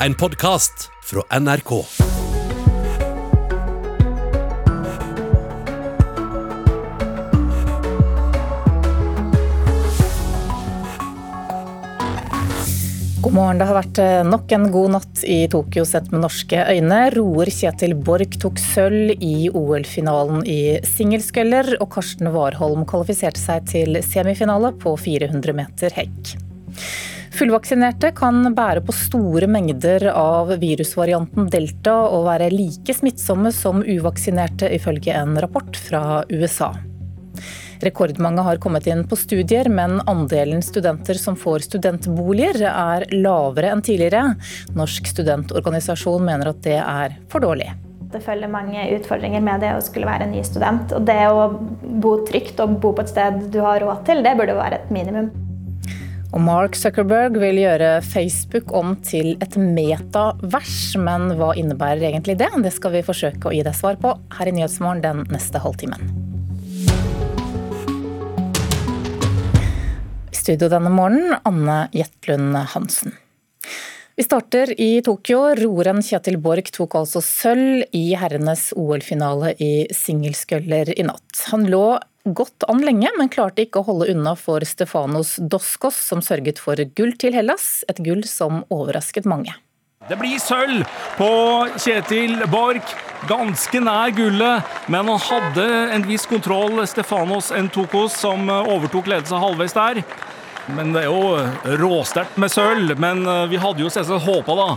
en podkast fra NRK. God morgen. Det har vært eh, nok en god natt i Tokyo sett med norske øyne. Roer Kjetil Borch tok sølv i OL-finalen i singelskøller, og Karsten Warholm kvalifiserte seg til semifinale på 400 meter hekk. Fullvaksinerte kan bære på store mengder av virusvarianten delta og være like smittsomme som uvaksinerte, ifølge en rapport fra USA. Rekordmange har kommet inn på studier, men andelen studenter som får studentboliger er lavere enn tidligere. Norsk studentorganisasjon mener at det er for dårlig. Det følger mange utfordringer med det å skulle være en ny student. Og det å bo trygt og bo på et sted du har råd til, det burde være et minimum. Og Mark Zuckerberg vil gjøre Facebook om til et metavers, men hva innebærer egentlig det? Det skal vi forsøke å gi deg svar på her i Nyhetsmorgen den neste halvtimen. studio denne morgenen, Anne Jetlund Hansen. Vi starter i Tokyo. Roren Kjetil Borch tok altså sølv i herrenes OL-finale i singelskøller i natt. Han lå godt an lenge, men klarte ikke å holde unna for Stefanos Doskos, som sørget for gull til Hellas. Et gull som overrasket mange. Det blir sølv på Kjetil Borch. Ganske nær gullet, men han hadde en viss kontroll, Stefanos Entokos som overtok ledelsen halvveis der. Men det er jo råsterkt med sølv. Men eh, vi hadde jo selvsagt håpa da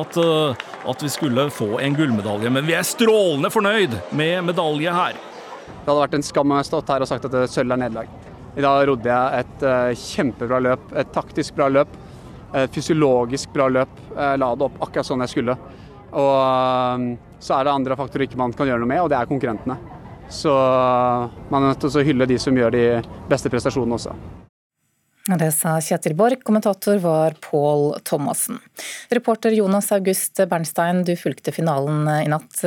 at, eh, at, vi skulle få en gullmedalje. Men vi er strålende fornøyd med medalje her. Det hadde vært en skam å stått her og sagt at sølv er nederlag. I dag rodde jeg et uh, kjempebra løp, et taktisk bra løp. Et fysiologisk bra løp. Jeg la det opp akkurat sånn jeg skulle. Og uh, så er det andre faktorer ikke man kan gjøre noe med, og det er konkurrentene. Så man er nødt til å hylle de som gjør de beste prestasjonene også. Det sa Kjetil Borch, kommentator var Pål Thomassen. Reporter Jonas August Bernstein, du fulgte finalen i natt.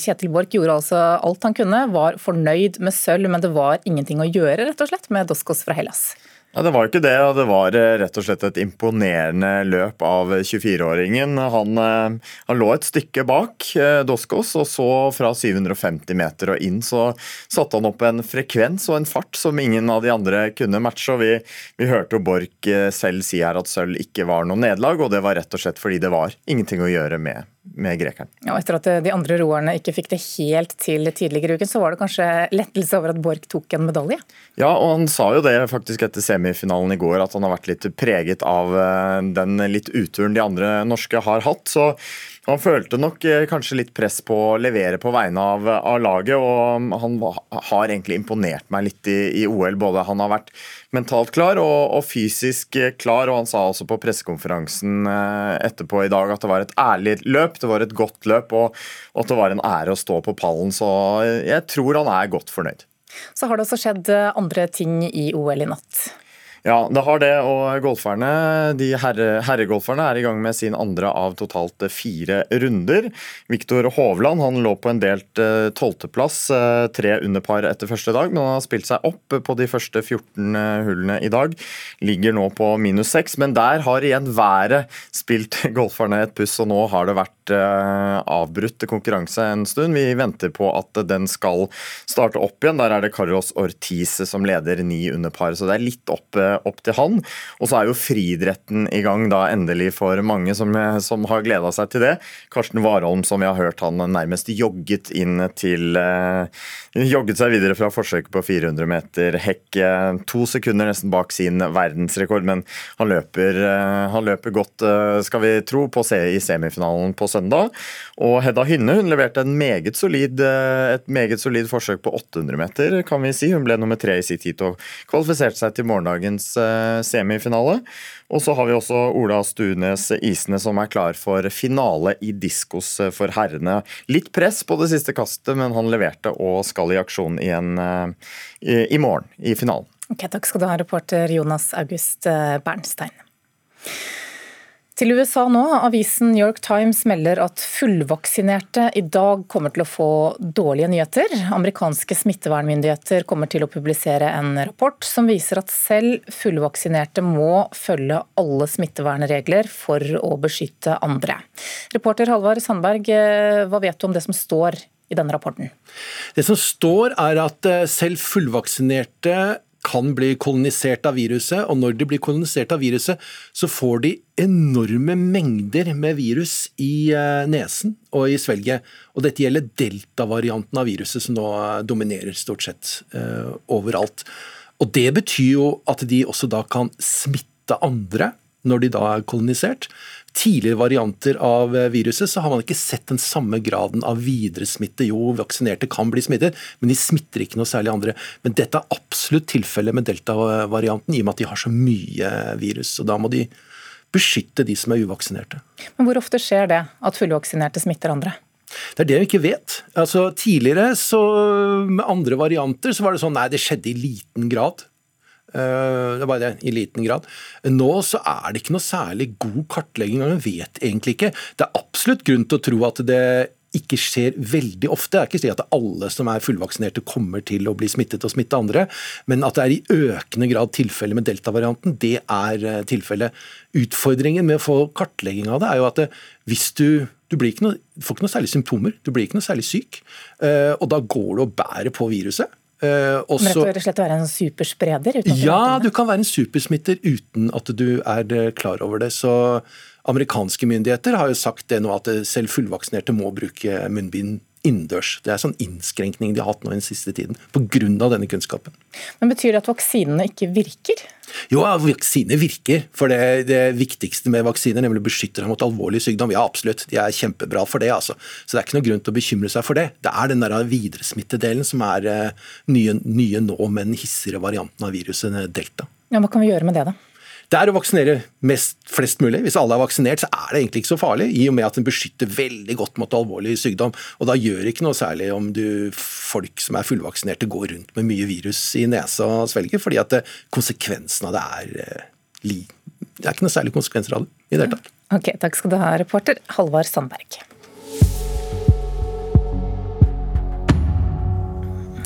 Kjetil Borch gjorde altså alt han kunne, var fornøyd med sølv, men det var ingenting å gjøre rett og slett med Doskos fra Hellas. Ja, Det var ikke det, det var eh, rett og slett et imponerende løp av 24-åringen. Han, eh, han, lå et stykke bak eh, Doskos, og så fra 750 meter og inn så satte han opp en frekvens og en fart som ingen av de andre kunne matche. og Vi, vi hørte jo Borch selv si her at sølv ikke var noe nederlag, og det var rett og slett fordi det var ingenting å gjøre med med grekeren. Ja, etter at de andre roerne ikke fikk det helt til tidligere i uken, så var det kanskje lettelse over at Borch tok en medalje? Ja, og han sa jo det faktisk etter semifinalen i går, at han har vært litt preget av eh, den litt uturen de andre norske har hatt. Så han følte nok eh, kanskje litt press på å levere på vegne av, av laget, og han har egentlig imponert meg litt i, i OL. Både han har vært mentalt klar og, og, fysisk klar, og han sa også på pressekonferansen eh, etterpå i dag at det var et ærlig løp, det var et godt løp, og, og at det var en ære å stå på pallen. Så jeg tror han er godt fornøyd. Så har det også skjedd andre ting i OL i natt. Ja, det har det. Og golferne, de herre, herregolferne er i gang med sin andre av totalt fire runder. Viktor Hovland han lå på en delt eh, tolvteplass, uh, tre under par etter første dag, men han har spilt seg opp på de første 14 eh, hullene i dag. Ligger nå på minus seks, men der har igjen været spilt golferne et puss, og nå har det vært avbrutt konkurranse en stund. Vi venter på at den skal starte opp igjen. Der er det Carlos Ortiz som leder ni under par, så det er litt opp opp til han. Og så er jo friidretten i gang da endelig for mange som, som har gleda seg til det. Karsten Warholm, som vi har hørt han nærmest jogget inn til eh, Jogget seg videre fra forsøket på 400 meter hekk. Eh, to sekunder nesten bak sin verdensrekord, men han løper, eh, han løper godt, eh, skal vi tro, på se i semifinalen på søndag. Og Hedda Hynne hun leverte meget solid, et meget solid forsøk på 800 meter, kan vi si. Hun ble nummer tre i sitt heat og kvalifiserte seg til morgendagens dagens eh, semifinale. Og så har vi også Ola Stunes Isene som er klar for finale i diskos eh, for herrene. Litt press på det siste kastet, men han leverte og skal i aksjon igjen eh, i morgen, i finalen. Ok, Takk skal du ha, reporter Jonas August Bernstein. Til USA nå. Avisen New York Times melder at fullvaksinerte i dag kommer til å få dårlige nyheter. Amerikanske smittevernmyndigheter kommer til å publisere en rapport som viser at selv fullvaksinerte må følge alle smittevernregler for å beskytte andre. Reporter Halvard Sandberg, eh, hva vet du om det som står i denne rapporten? Det som står er at eh, selv fullvaksinerte kan bli kolonisert av viruset, og når de blir kolonisert av viruset, så får de enorme mengder med virus i eh, nesen og i svelget. Og dette gjelder delta-varianten av viruset, som nå eh, dominerer stort sett uh, overalt. Og det betyr jo at de også da kan smitte andre når de da er kolonisert tidligere varianter av eh, viruset, så har man ikke sett den samme graden av videresmitte. Jo, vaksinerte kan bli smittet, men de smitter ikke noe særlig andre. Men dette er absolutt tilfellet med delta-varianten, i og med at de har så mye virus. og Da må de beskytte de som er uvaksinerte. Men Hvor ofte skjer det at fullvaksinerte smitter andre? Det er det vi ikke vet. Altså, tidligere, så, med andre varianter, så var det sånn nei, det skjedde i liten grad. Eh, det er bare det, i liten grad. Nå så er det ikke noe særlig god kartlegging, og man vet egentlig ikke. Det er absolutt grunn til å tro at det ikke skjer veldig ofte. Det er ikke at alle som er fullvaksinerte kommer til å bli smittet og smitte andre, men at det er i økende grad tilfellet med delta-varianten, det er eh, tilfellet. Utfordringen med å få kartlegging av det er jo at det, hvis du du ikke noe, får ikke noe særlig symptomer, du blir ikke noe særlig syk, eh, og da går du og bærer på viruset. Uh, også, Men rett og slett være en superspreder? ja, du kan være en supersmitter uten at du er eh, klar over det. Så Amerikanske myndigheter har jo sagt det nå at selv fullvaksinerte må bruke munnbind innendørs. Det er sånn innskrenkning de har hatt nå den siste tiden pga. denne kunnskapen. Men Betyr det at vaksinene ikke virker? Jo, vaksiner virker. For det, det viktigste med vaksiner, nemlig å beskytte deg mot alvorlig sykdom, ja absolutt, de er kjempebra for det. altså. Så det er ikke noe grunn til å bekymre seg for det. Det er den der videresmittedelen som er uh, nye, nye nå med den hissigere varianten av viruset delta. Ja, Hva kan vi gjøre med det, da? Det er å vaksinere mest, flest mulig. Hvis alle er vaksinert, så er det egentlig ikke så farlig, i og med at den beskytter veldig godt mot alvorlig sykdom. Og da gjør det ikke noe særlig om du, folk som er fullvaksinerte går rundt med mye virus i nesa og svelger, fordi at konsekvensen av det er li. Det er ikke noe særlig konsekvenser av det i det hele tatt. Ok, takk skal du ha, reporter Halvard Sandberg.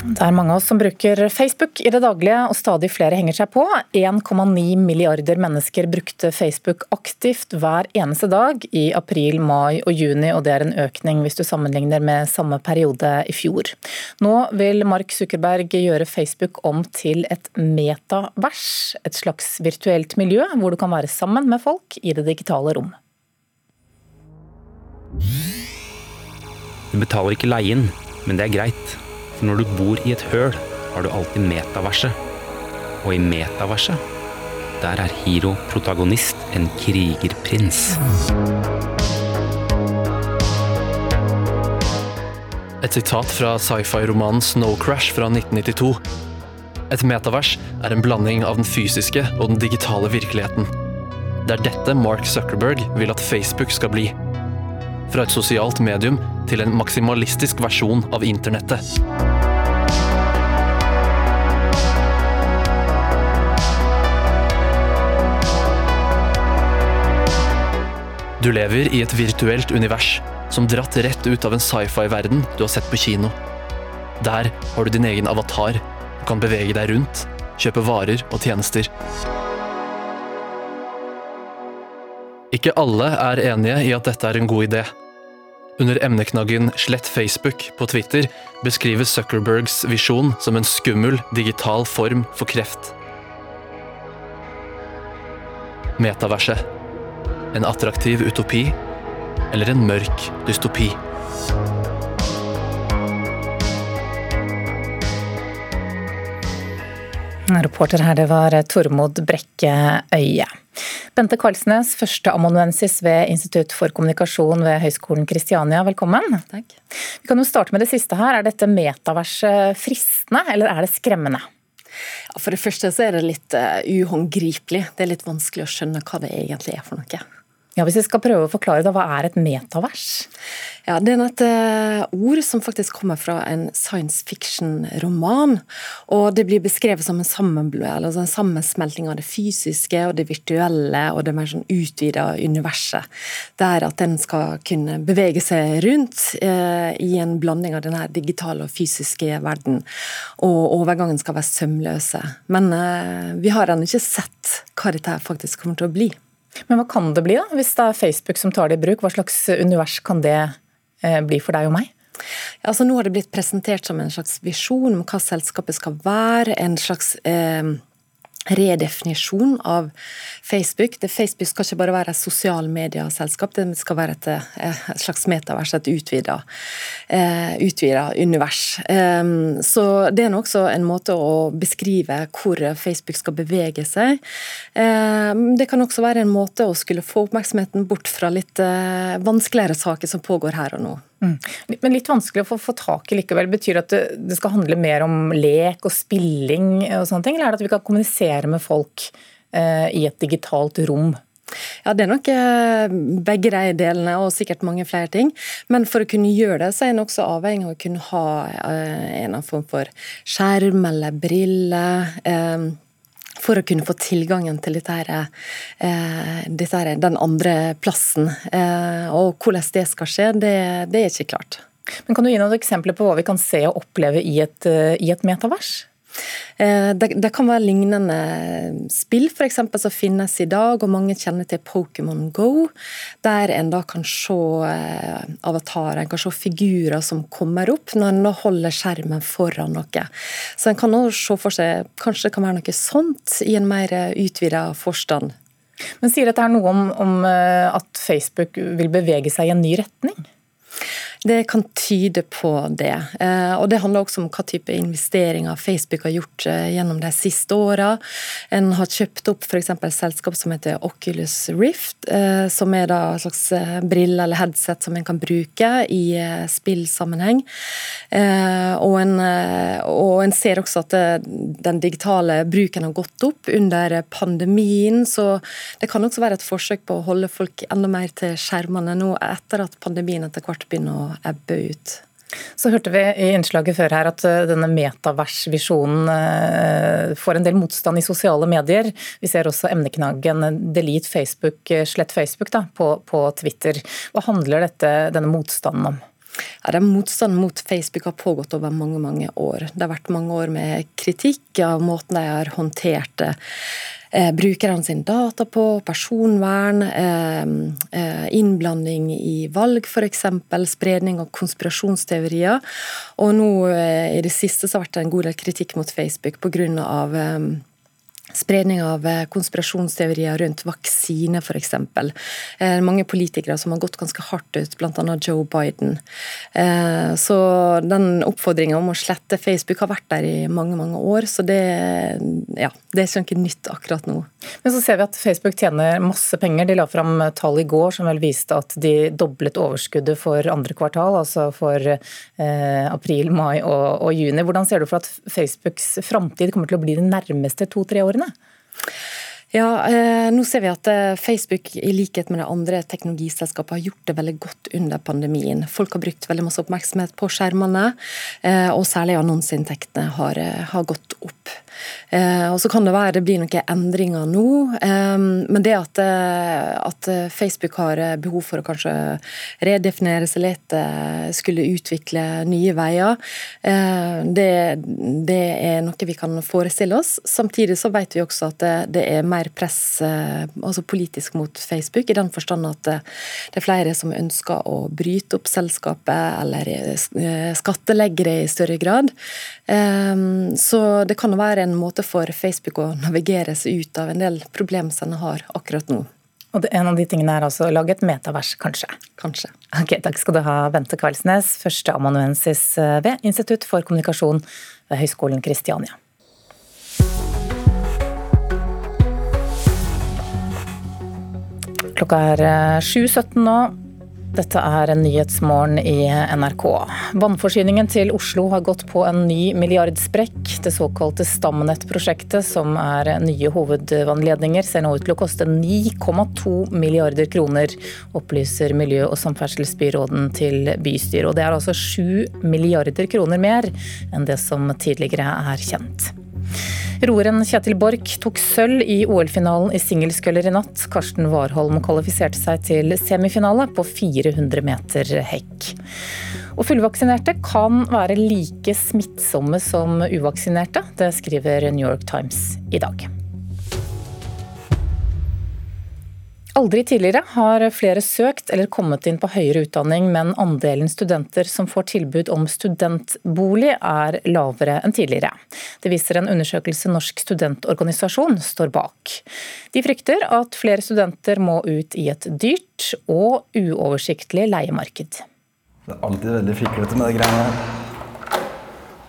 Det er mange av oss som bruker Facebook i det daglige, og stadig flere henger seg på. 1,9 milliarder mennesker brukte Facebook aktivt hver eneste dag i april, mai og juni, og det er en økning hvis du sammenligner med samme periode i fjor. Nå vil Mark Zuckerberg gjøre Facebook om til et metavers, et slags virtuelt miljø hvor du kan være sammen med folk i det digitale rom. Du betaler ikke leien, men det er greit. For når du bor i et høl, har du alltid metaverset. Og i metaverset, der er Hiro protagonist en krigerprins. Et sitat fra sci-fi-romanen Snow Crash fra 1992. Et metavers er en blanding av den fysiske og den digitale virkeligheten. Det er dette Mark Zuckerberg vil at Facebook skal bli. Fra et sosialt medium til en maksimalistisk versjon av internettet. Du lever i et virtuelt univers som dratt rett ut av en sci-fi-verden du har sett på kino. Der har du din egen avatar og kan bevege deg rundt, kjøpe varer og tjenester. Ikke alle er enige i at dette er en god idé. Under emneknaggen 'Slett Facebook' på Twitter beskrives Zuckerbergs visjon som en skummel digital form for kreft. Metaverset. En attraktiv utopi eller en mørk dystopi? Reporter her, det var Tormod Brekke Øye. Bente Karlsnes, førsteamanuensis ved Institutt for kommunikasjon ved Høgskolen Kristiania, velkommen. Takk. Vi kan jo starte med det siste her. Er dette metaverset fristende, eller er det skremmende? Ja, for det første så er det litt uh, uhåndgripelig. Det er litt vanskelig å skjønne hva det egentlig er for noe. Ja, Hvis vi skal prøve å forklare det, hva er et metavers? Ja, Det er et uh, ord som faktisk kommer fra en science fiction-roman. og Det blir beskrevet som en, altså en, sammensmelting av det fysiske og det virtuelle og det mer sånn utvida universet. Der at den skal kunne bevege seg rundt eh, i en blanding av denne digitale og fysiske verden. Og overgangen skal være sømløse. Men eh, vi har ennå ikke sett hva dette faktisk kommer til å bli. Men hva kan det bli, da? Hvis det er Facebook som tar det i bruk, hva slags univers kan det eh, bli for deg og meg? Altså nå har det blitt presentert som en slags visjon om hva selskapet skal være. En slags eh, redefinisjon av Facebook. Det Facebook skal ikke bare være et sosial medieselskap, det skal være et, eh, et slags metavers, et utvida, eh, univers. Um, så det er også en måte å beskrive hvor Facebook skal bevege seg. Um, det kan også være en måte å skulle få oppmerksomheten bort fra litt uh, vanskeligere saker som pågår her og nå. Mm. Men litt vanskelig å få, få, tak i likevel. Betyr det at det, det, skal handle mer om lek og spilling og sånne ting, eller er det at vi kan kommunisere med folk eh, i et digitalt rom? Ja, Det er nok eh, begge de delene, og sikkert mange flere ting. Men for å kunne gjøre det, så er en også avhengig av å kunne ha eh, en form for skjerm eller briller. Eh, for å kunne få tilgangen til dette eh, dette den andre plassen. Eh, og hvordan det skal skje, det, det, er ikke klart. Men Kan du gi noen eksempler på hva vi kan se og oppleve i et, eh, i et metavers? Eh, det, det, kan være lignende spill for eksempel, som finnes i dag, og mange kjenner til Pokémon Go. Der en da kan se eh, avatarer, en kan se figurer som kommer opp når en holder skjermen foran noe. Så en kan også se for seg kanskje det kan være noe sånt i en mer utvida forstand. Men Sier dette noe om, om eh, at Facebook vil bevege seg i en ny retning? Det kan tyde på det. Eh, og Det handler også om hva type investeringer Facebook har gjort eh, gjennom de siste åra. En har kjøpt opp f.eks. selskap som heter Oculus Rift, eh, som er da en slags brille eller headset som en kan bruke i spillsammenheng. Og en, og en ser også at den digitale bruken har gått opp under pandemien, så det kan også være et forsøk på å holde folk enda mer til skjermene nå etter at pandemien etter hvert begynner å ebbe ut. Så hørte vi i innslaget før her at eh, denne metaversvisjonen eh, får en del motstand i sosiale medier. Vi ser også emneknaggen 'delete Facebook', eh, slett Facebook da, på, på Twitter. Hva handler dette, denne motstanden om? Ja, den Motstanden mot Facebook har pågått over mange mange år. Det har vært mange år med kritikk av måten de har håndtert det eh, brukerne sin data på, personvern, eh, eh, innblanding i valg f.eks., spredning av konspirasjonsteorier. Og nå i det siste så har det vært en god del kritikk mot Facebook pga. Spredning av eh, konspirasjonsteorier rundt vaksine, f.eks. Eh, mange politikere som har gått ganske hardt ut, bl.a. Joe Biden. Eh, så den oppfordringa om å slette Facebook har vært der i mange mange år, så det, ja, det er ikke nytt akkurat nå. Men så ser vi at Facebook tjener masse penger. De la fram tall i går som vel viste at de doblet overskuddet for andre kvartal, altså for eh, april, mai og, og juni. Hvordan ser du for at Facebooks framtid kommer til å bli de nærmeste to-tre årene? Ja, eh, nå ser vi at eh, Facebook i likhet med de andre teknologiselskapene har gjort det veldig godt under pandemien. Folk har brukt veldig masse oppmerksomhet på skjermene, eh, og særlig annonseinntektene har, har gått opp. Eh, og Så kan det være det blir noen endringer nå, eh, men det at, eh, at, Facebook har behov for å kanskje redefinere seg litt, skulle utvikle nye veier, det, det, er noe vi kan forestille oss. Samtidig så vet vi også at det, det er mer press altså politisk mot Facebook, i den forstand at det er flere som ønsker å bryte opp selskapet eller skattelegge det i større grad. Så det kan være en måte for Facebook å navigere seg ut av en del problemer som de har akkurat nå. Og En av de tingene er altså å lage et metavers, kanskje? Kanskje. Ok, Takk skal du ha, Bente Kveldsnes, førsteamanuensis eh, ved Institutt for kommunikasjon ved Høgskolen Kristiania. Klokka er 7.17 eh, nå. Dette er Nyhetsmorgen i NRK. Vannforsyningen til Oslo har gått på en ny milliardsprekk. Det såkalte Stamnett-prosjektet, som er nye hovedvannledninger, ser nå ut til å koste 9,2 milliarder kroner, opplyser miljø- og samferdselsbyråden til bystyret. Og det er altså 7 milliarder kroner mer enn det som tidligere er kjent. Roeren Kjetil Borch tok sølv i OL-finalen i singelskøller i natt. Karsten Warholm kvalifiserte seg til semifinale på 400 meter hekk. Og fullvaksinerte kan være like smittsomme som uvaksinerte. Det skriver New York Times i dag. Aldri tidligere har flere søkt eller kommet inn på høyere utdanning, men andelen studenter som får tilbud om studentbolig er lavere enn tidligere. Det viser en undersøkelse Norsk studentorganisasjon står bak. De frykter at flere studenter må ut i et dyrt og uoversiktlig leiemarked. Det er alltid veldig fiklete med de greiene her.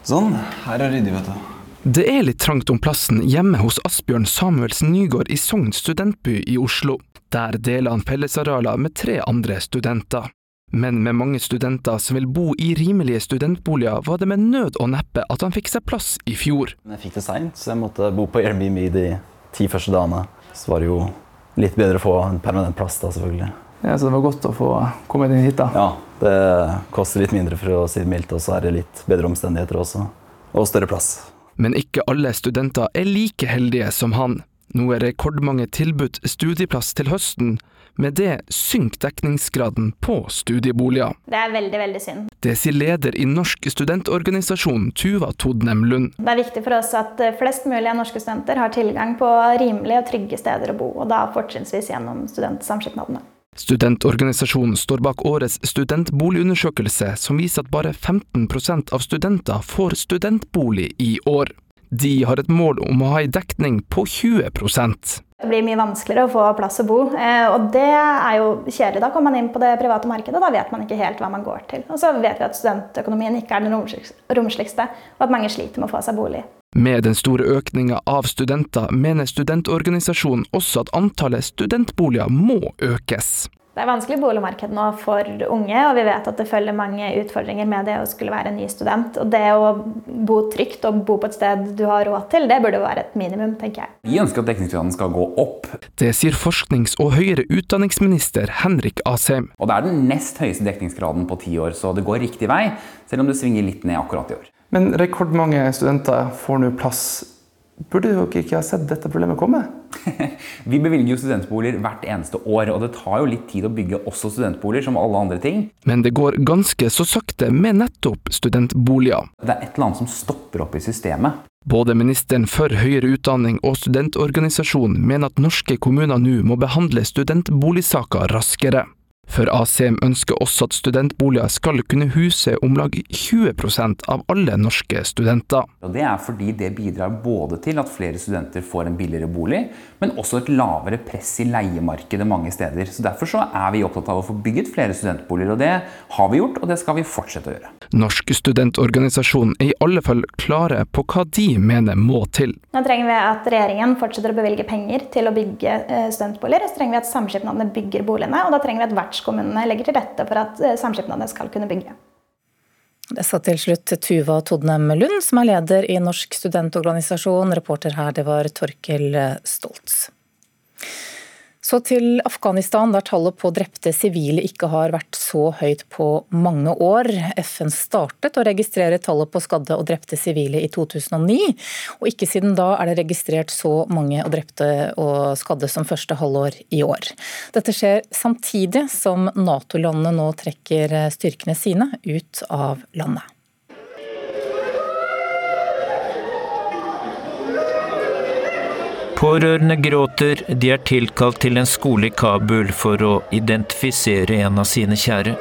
Sånn. Her er ryddig, vet du. Det er litt trangt om plassen hjemme hos Asbjørn Samuelsen Nygård i Sogn studentby i Oslo. Der deler han fellesarealer med tre andre studenter. Men med mange studenter som vil bo i rimelige studentboliger, var det med nød og neppe at han fikk seg plass i fjor. Jeg fikk det seint, så jeg måtte bo på Airbnb de ti første dagene. Så var det jo litt bedre å få en permanent plass da, selvfølgelig. Ja, Så det var godt å få kommet inn hit, da? Ja, det koster litt mindre for å si det mildt, og så er det litt bedre omstendigheter også. Og større plass. Men ikke alle studenter er like heldige som han. Nå er rekordmange tilbudt studieplass til høsten. Med det synker dekningsgraden på studieboliger. Det er veldig, veldig synd. Det sier leder i Norsk studentorganisasjon, Tuva Todnem Lund. Det er viktig for oss at flest mulig av norske studenter har tilgang på rimelige og trygge steder å bo, og da fortrinnsvis gjennom studentsamskipnadene. Studentorganisasjonen står bak årets studentboligundersøkelse, som viser at bare 15% av studenter får studentbolig i år. De har et mål om å ha en dekning på 20% Det blir mye vanskeligere å få plass å bo, og det er jo kjedelig. Da kommer man inn på det private markedet, og da vet man ikke helt hva man går til. Og så vet vi at studentøkonomien ikke er den romsligste, og at mange sliter med å få seg bolig. Med den store økninga av studenter mener studentorganisasjonen også at antallet studentboliger må økes. Det er vanskelig boligmarked nå for unge, og vi vet at det følger mange utfordringer med det å skulle være en ny student. Og det å bo trygt og bo på et sted du har råd til, det burde være et minimum, tenker jeg. Vi ønsker at dekningsgraden skal gå opp. Det sier forsknings- og høyere utdanningsminister Henrik Asheim. Og det er den nest høyeste dekningsgraden på ti år, så det går riktig vei, selv om det svinger litt ned akkurat i år. Men rekordmange studenter får nå plass. Burde dere ikke ha sett dette problemet komme? Vi bevilger jo studentboliger hvert eneste år, og det tar jo litt tid å bygge også studentboliger, som alle andre ting. Men det går ganske så sakte med nettopp studentboliger. Det er et eller annet som stopper opp i systemet. Både ministeren for høyere utdanning og studentorganisasjonen mener at norske kommuner nå må behandle studentboligsaker raskere. For ACM ønsker også at studentboliger skal kunne huse om lag 20% av alle norske studenter. Og det er fordi det bidrar både til at flere studenter får en billigere bolig, men også et lavere press i leiemarkedet mange steder. Så Derfor så er vi opptatt av å få bygget flere studentboliger, og det har vi gjort, og det skal vi fortsette å gjøre. Norsk studentorganisasjon er i alle fall klare på hva de mener må til. Nå trenger vi at regjeringen fortsetter å bevilge penger til å bygge studentboliger, og så trenger vi at samskipnadene bygger boligene, og da trenger vi at vertskommunene legger til rette for at samskipnadene skal kunne bygge. Det sa til slutt Tuva Todnem Lund, som er leder i Norsk studentorganisasjon. Reporter her, det var Torkel Stoltz. Så til Afghanistan, der tallet på drepte sivile ikke har vært så høyt på mange år. FN startet å registrere tallet på skadde og drepte sivile i 2009, og ikke siden da er det registrert så mange og drepte og skadde som første halvår i år. Dette skjer samtidig som Nato-landene nå trekker styrkene sine ut av landet. Pårørende gråter, de er tilkalt til en skole i Kabul for å identifisere en av sine kjære.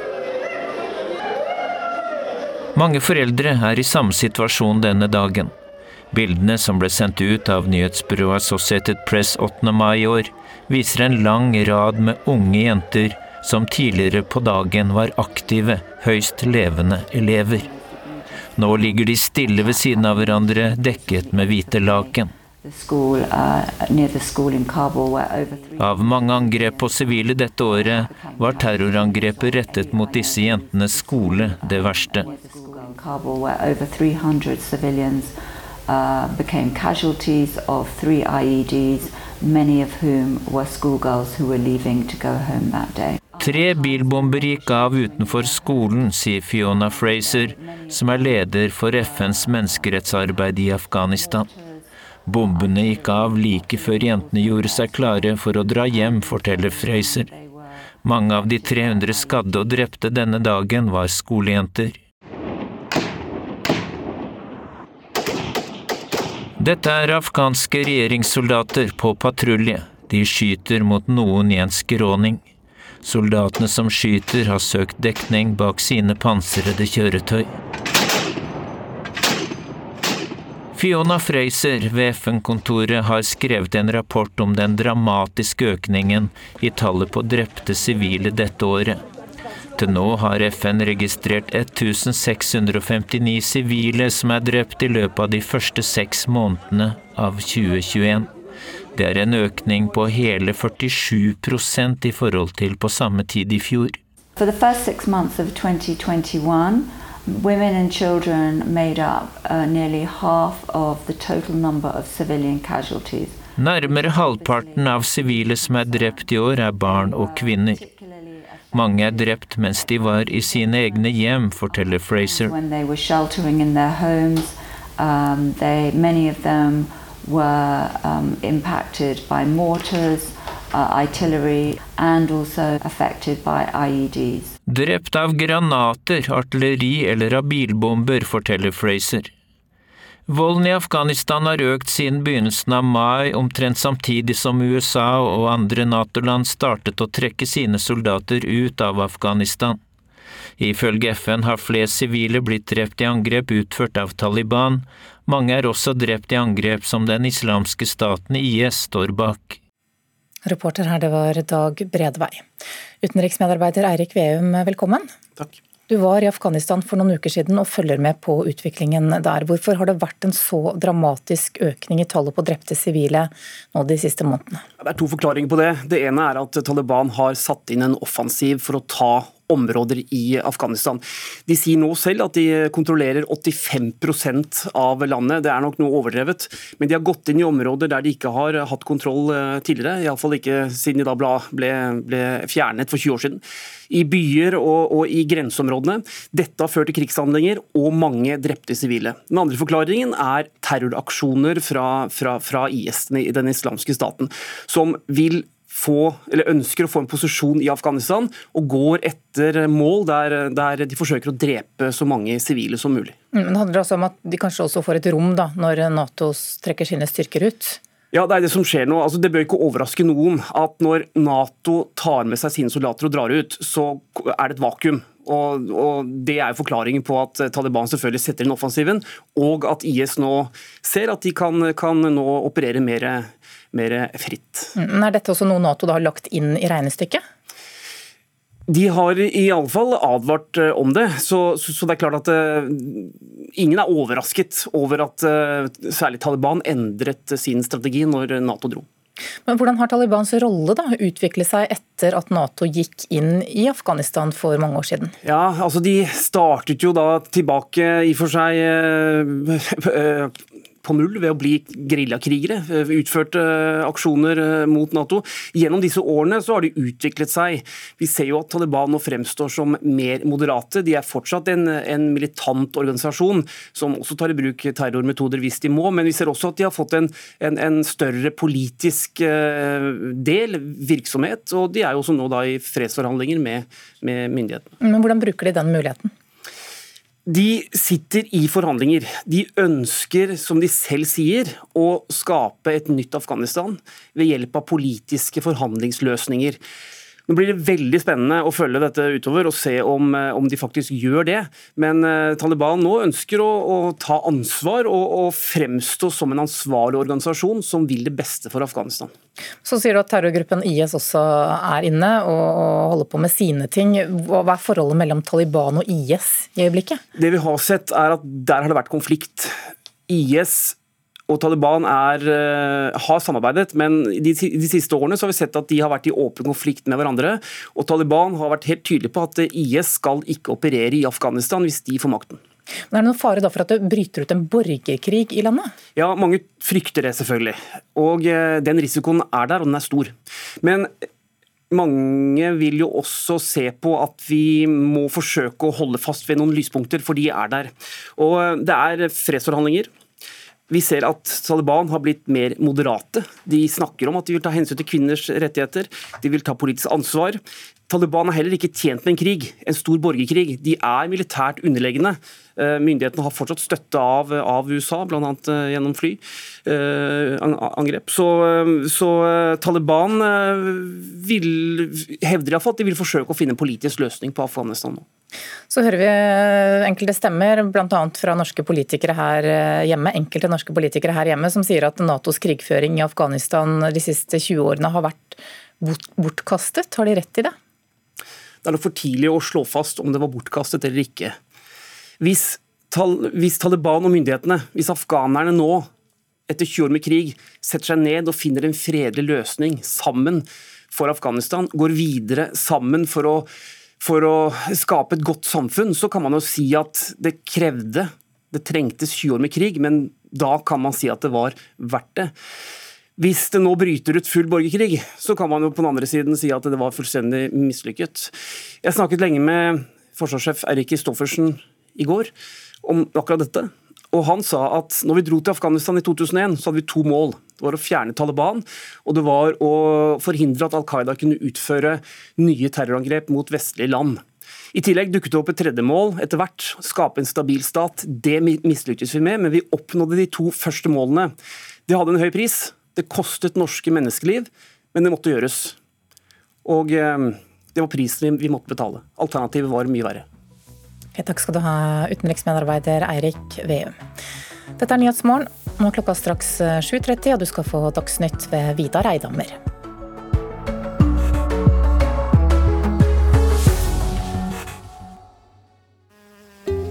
Mange foreldre er i samme situasjon denne dagen. Bildene som ble sendt ut av nyhetsbyrået Associated Press 8. mai i år, viser en lang rad med unge jenter som tidligere på dagen var aktive, høyst levende elever. Nå ligger de stille ved siden av hverandre, dekket med hvite laken. Av mange angrep på sivile dette året var terrorangrepet rettet mot disse jentenes skole det verste. Uh, day. Tre bilbomber gikk av utenfor skolen, sier Fiona Fraser, som er leder for FNs menneskerettsarbeid i Afghanistan. Bombene gikk av like før jentene gjorde seg klare for å dra hjem, forteller Frøyser. Mange av de 300 skadde og drepte denne dagen var skolejenter. Dette er afghanske regjeringssoldater på patrulje. De skyter mot noen i en skråning. Soldatene som skyter, har søkt dekning bak sine pansrede kjøretøy. Fiona Fraser ved FN-kontoret har skrevet en rapport om den dramatiske økningen i tallet på drepte sivile dette året. Til nå har FN registrert 1659 sivile som er drept i løpet av de første seks månedene av 2021. Det er en økning på hele 47% i forhold til på samme tid i fjor. For the first six months of 2021, women and children made up uh, nearly half of the total number of civilian casualties. Nærmere halvparten av sivile som er drept i år, er barn og kvinner. Mange er drept mens de var i sine egne hjem, forteller Fraser. When they were sheltering in their homes, um, they, many of them were um, impacted by mortars, uh, artillery and also affected by IEDs. Drept av granater, artilleri eller av bilbomber, forteller Fraser. Volden i Afghanistan har økt siden begynnelsen av mai, omtrent samtidig som USA og andre Nato-land startet å trekke sine soldater ut av Afghanistan. Ifølge FN har flest sivile blitt drept i angrep utført av Taliban, mange er også drept i angrep som den islamske staten IS står bak. Reporter her, det var Dag Bredvei. Utenriksmedarbeider Eirik Veum, velkommen. Takk. Du var i Afghanistan for noen uker siden og følger med på utviklingen der. Hvorfor har det vært en så dramatisk økning i tallet på drepte sivile nå de siste månedene? Det er to forklaringer på det. Det ene er at Taliban har satt inn en offensiv for å ta områder i Afghanistan. De sier nå selv at de kontrollerer 85% av landet. Det er nok noe overdrevet, men de har gått inn i områder der de ikke har hatt kontroll eh, tidligere. Iallfall ikke siden de da ble, ble, fjernet for 20 år siden. I byer og, og i grenseområdene. Dette har ført til krigshandlinger og mange drepte sivile. Den andre forklaringen er terroraksjoner fra, fra, fra IS, den islamske staten, som vil få, eller ønsker å få en posisjon i Afghanistan og går etter mål der, der de forsøker å drepe så mange sivile som mulig. Mm, men det handler altså om at de kanskje også får et rom da, når Nato trekker sine styrker ut? Ja, Det er det som skjer nå. Altså, det bør ikke overraske noen at når Nato tar med seg sine soldater og drar ut, så er det et vakuum. Og, og, Det er jo forklaringen på at Taliban selvfølgelig setter inn offensiven, og at IS nå ser at de kan, kan nå operere mer mer fritt. Men Er dette også noe Nato har lagt inn i regnestykket? De har i alle fall advart eh, om det. Så, så det er klart at uh, ingen er overrasket over at uh, særlig Taliban endret sin strategi når Nato dro. Men Hvordan har Talibans rolle da utviklet seg etter at Nato gikk inn i Afghanistan for mange år siden? Ja, altså De startet jo da tilbake i for seg på null ved å bli geriljakrigere. Eh, utførte eh, aksjoner eh, mot Nato. Gjennom disse årene så har de utviklet seg. Vi ser jo at Taliban nå fremstår som mer moderate. De er fortsatt en, en militant organisasjon som også tar i bruk terrormetoder hvis de må, men vi ser også at de har fått en, en, en større politisk del, virksomhet. Og de er jo også nå da i fredsforhandlinger med, med myndighetene. Men Hvordan bruker de den muligheten? De sitter i forhandlinger. De ønsker, som de selv sier, å skape et nytt Afghanistan ved hjelp av politiske forhandlingsløsninger. Nå blir det veldig spennende å følge dette utover og se om, eh, om de faktisk gjør det. Men uh, Taliban nå ønsker å, å ta ansvar og, og, fremstå som en ansvarlig organisasjon som vil det beste for Afghanistan. Så sier du at terrorgruppen IS også er inne og holder på med sine ting. Hva er forholdet mellom Taliban og IS i øyeblikket? Det vi har sett er at Der har det vært konflikt. IS og Taliban er, eh, har samarbeidet, men de, de, siste årene så har vi sett at de har vært i åpen konflikt med hverandre. og Taliban har vært helt tydelig på at IS skal ikke operere i Afghanistan hvis de får makten. Men Er det noen fare for at det bryter ut en borgerkrig i landet? Ja, Mange frykter det, selvfølgelig. Og eh, Den risikoen er der, og den er stor. Men mange vil jo også se på at vi må forsøke å holde fast ved noen lyspunkter, for de er der. Og eh, Det er fredsforhandlinger. Vi ser at Taliban har blitt mer moderate. De snakker om at de vil ta hensyn til kvinners rettigheter, de vil ta politisk ansvar. Taliban er heller ikke tjent med en krig, en stor borgerkrig. De er militært underlegne. Eh, myndighetene har fortsatt støtte av, av USA, bl.a. Eh, gjennom flyangrep. Så, så Taliban eh, vil, hevder iallfall at de vil forsøke å finne en politisk løsning på Afghanistan nå. Så hører vi enkelte stemmer, bl.a. fra norske politikere her hjemme, enkelte norske politikere her hjemme, som sier at Natos krigføring i Afghanistan de siste 20 årene har vært bortkastet. Har de rett i det? Det er noe for tidlig å slå fast om det var bortkastet eller ikke. Hvis, hvis Taliban og myndighetene, hvis afghanerne nå, etter 20 år med krig, setter seg ned og finner en fredelig løsning sammen for Afghanistan, går videre sammen for å, for å skape et godt samfunn, så kan man jo si at det krevde, det trengtes 20 år med krig, men da kan man si at det var verdt det. Hvis det nå bryter ut full borgerkrig, så kan man jo på den andre siden si at det var fullstendig mislykket. Jeg snakket lenge med forsvarssjef Eirik Kristoffersen i går om akkurat dette. Og Han sa at når vi dro til Afghanistan i 2001, så hadde vi to mål. Det var å fjerne Taliban, og det var å forhindre at Al Qaida kunne utføre nye terrorangrep mot vestlige land. I tillegg dukket det opp et tredje mål etter hvert, skape en stabil stat. Det mislyktes vi med, men vi oppnådde de to første målene. Det hadde en høy pris, det kostet norske menneskeliv, men det måtte gjøres. Og eh, det var prisen vi måtte betale. Alternativet var mye verre. Takk skal du ha, utenriksmedarbeider Eirik Veum. Dette er Nyhetsmorgen. Nå er klokka straks 7.30, eh, og du skal få Dagsnytt ved Vidar Eidhammer.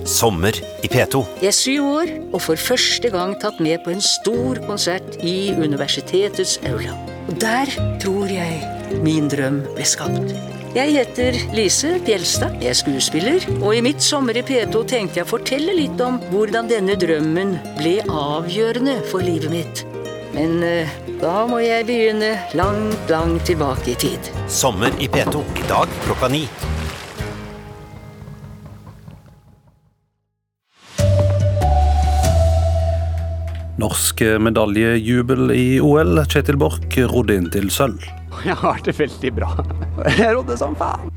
Sommer i P2. Jeg er syv år og for første gang tatt med på en stor konsert i universitetets aula. Og der tror jeg min drøm ble skapt. Jeg heter Lise Fjelstad. jeg er skuespiller, og i mitt Sommer i P2 tenkte jeg å fortelle litt om hvordan denne drømmen ble avgjørende for livet mitt. Men uh, da må jeg begynne langt, langt tilbake i tid. Sommer i P2 i dag klokka ni. Norsk medaljejubel i OL. Kjetil Borch rodde inn til sølv. Jeg har det veldig bra. Jeg rodde som faen.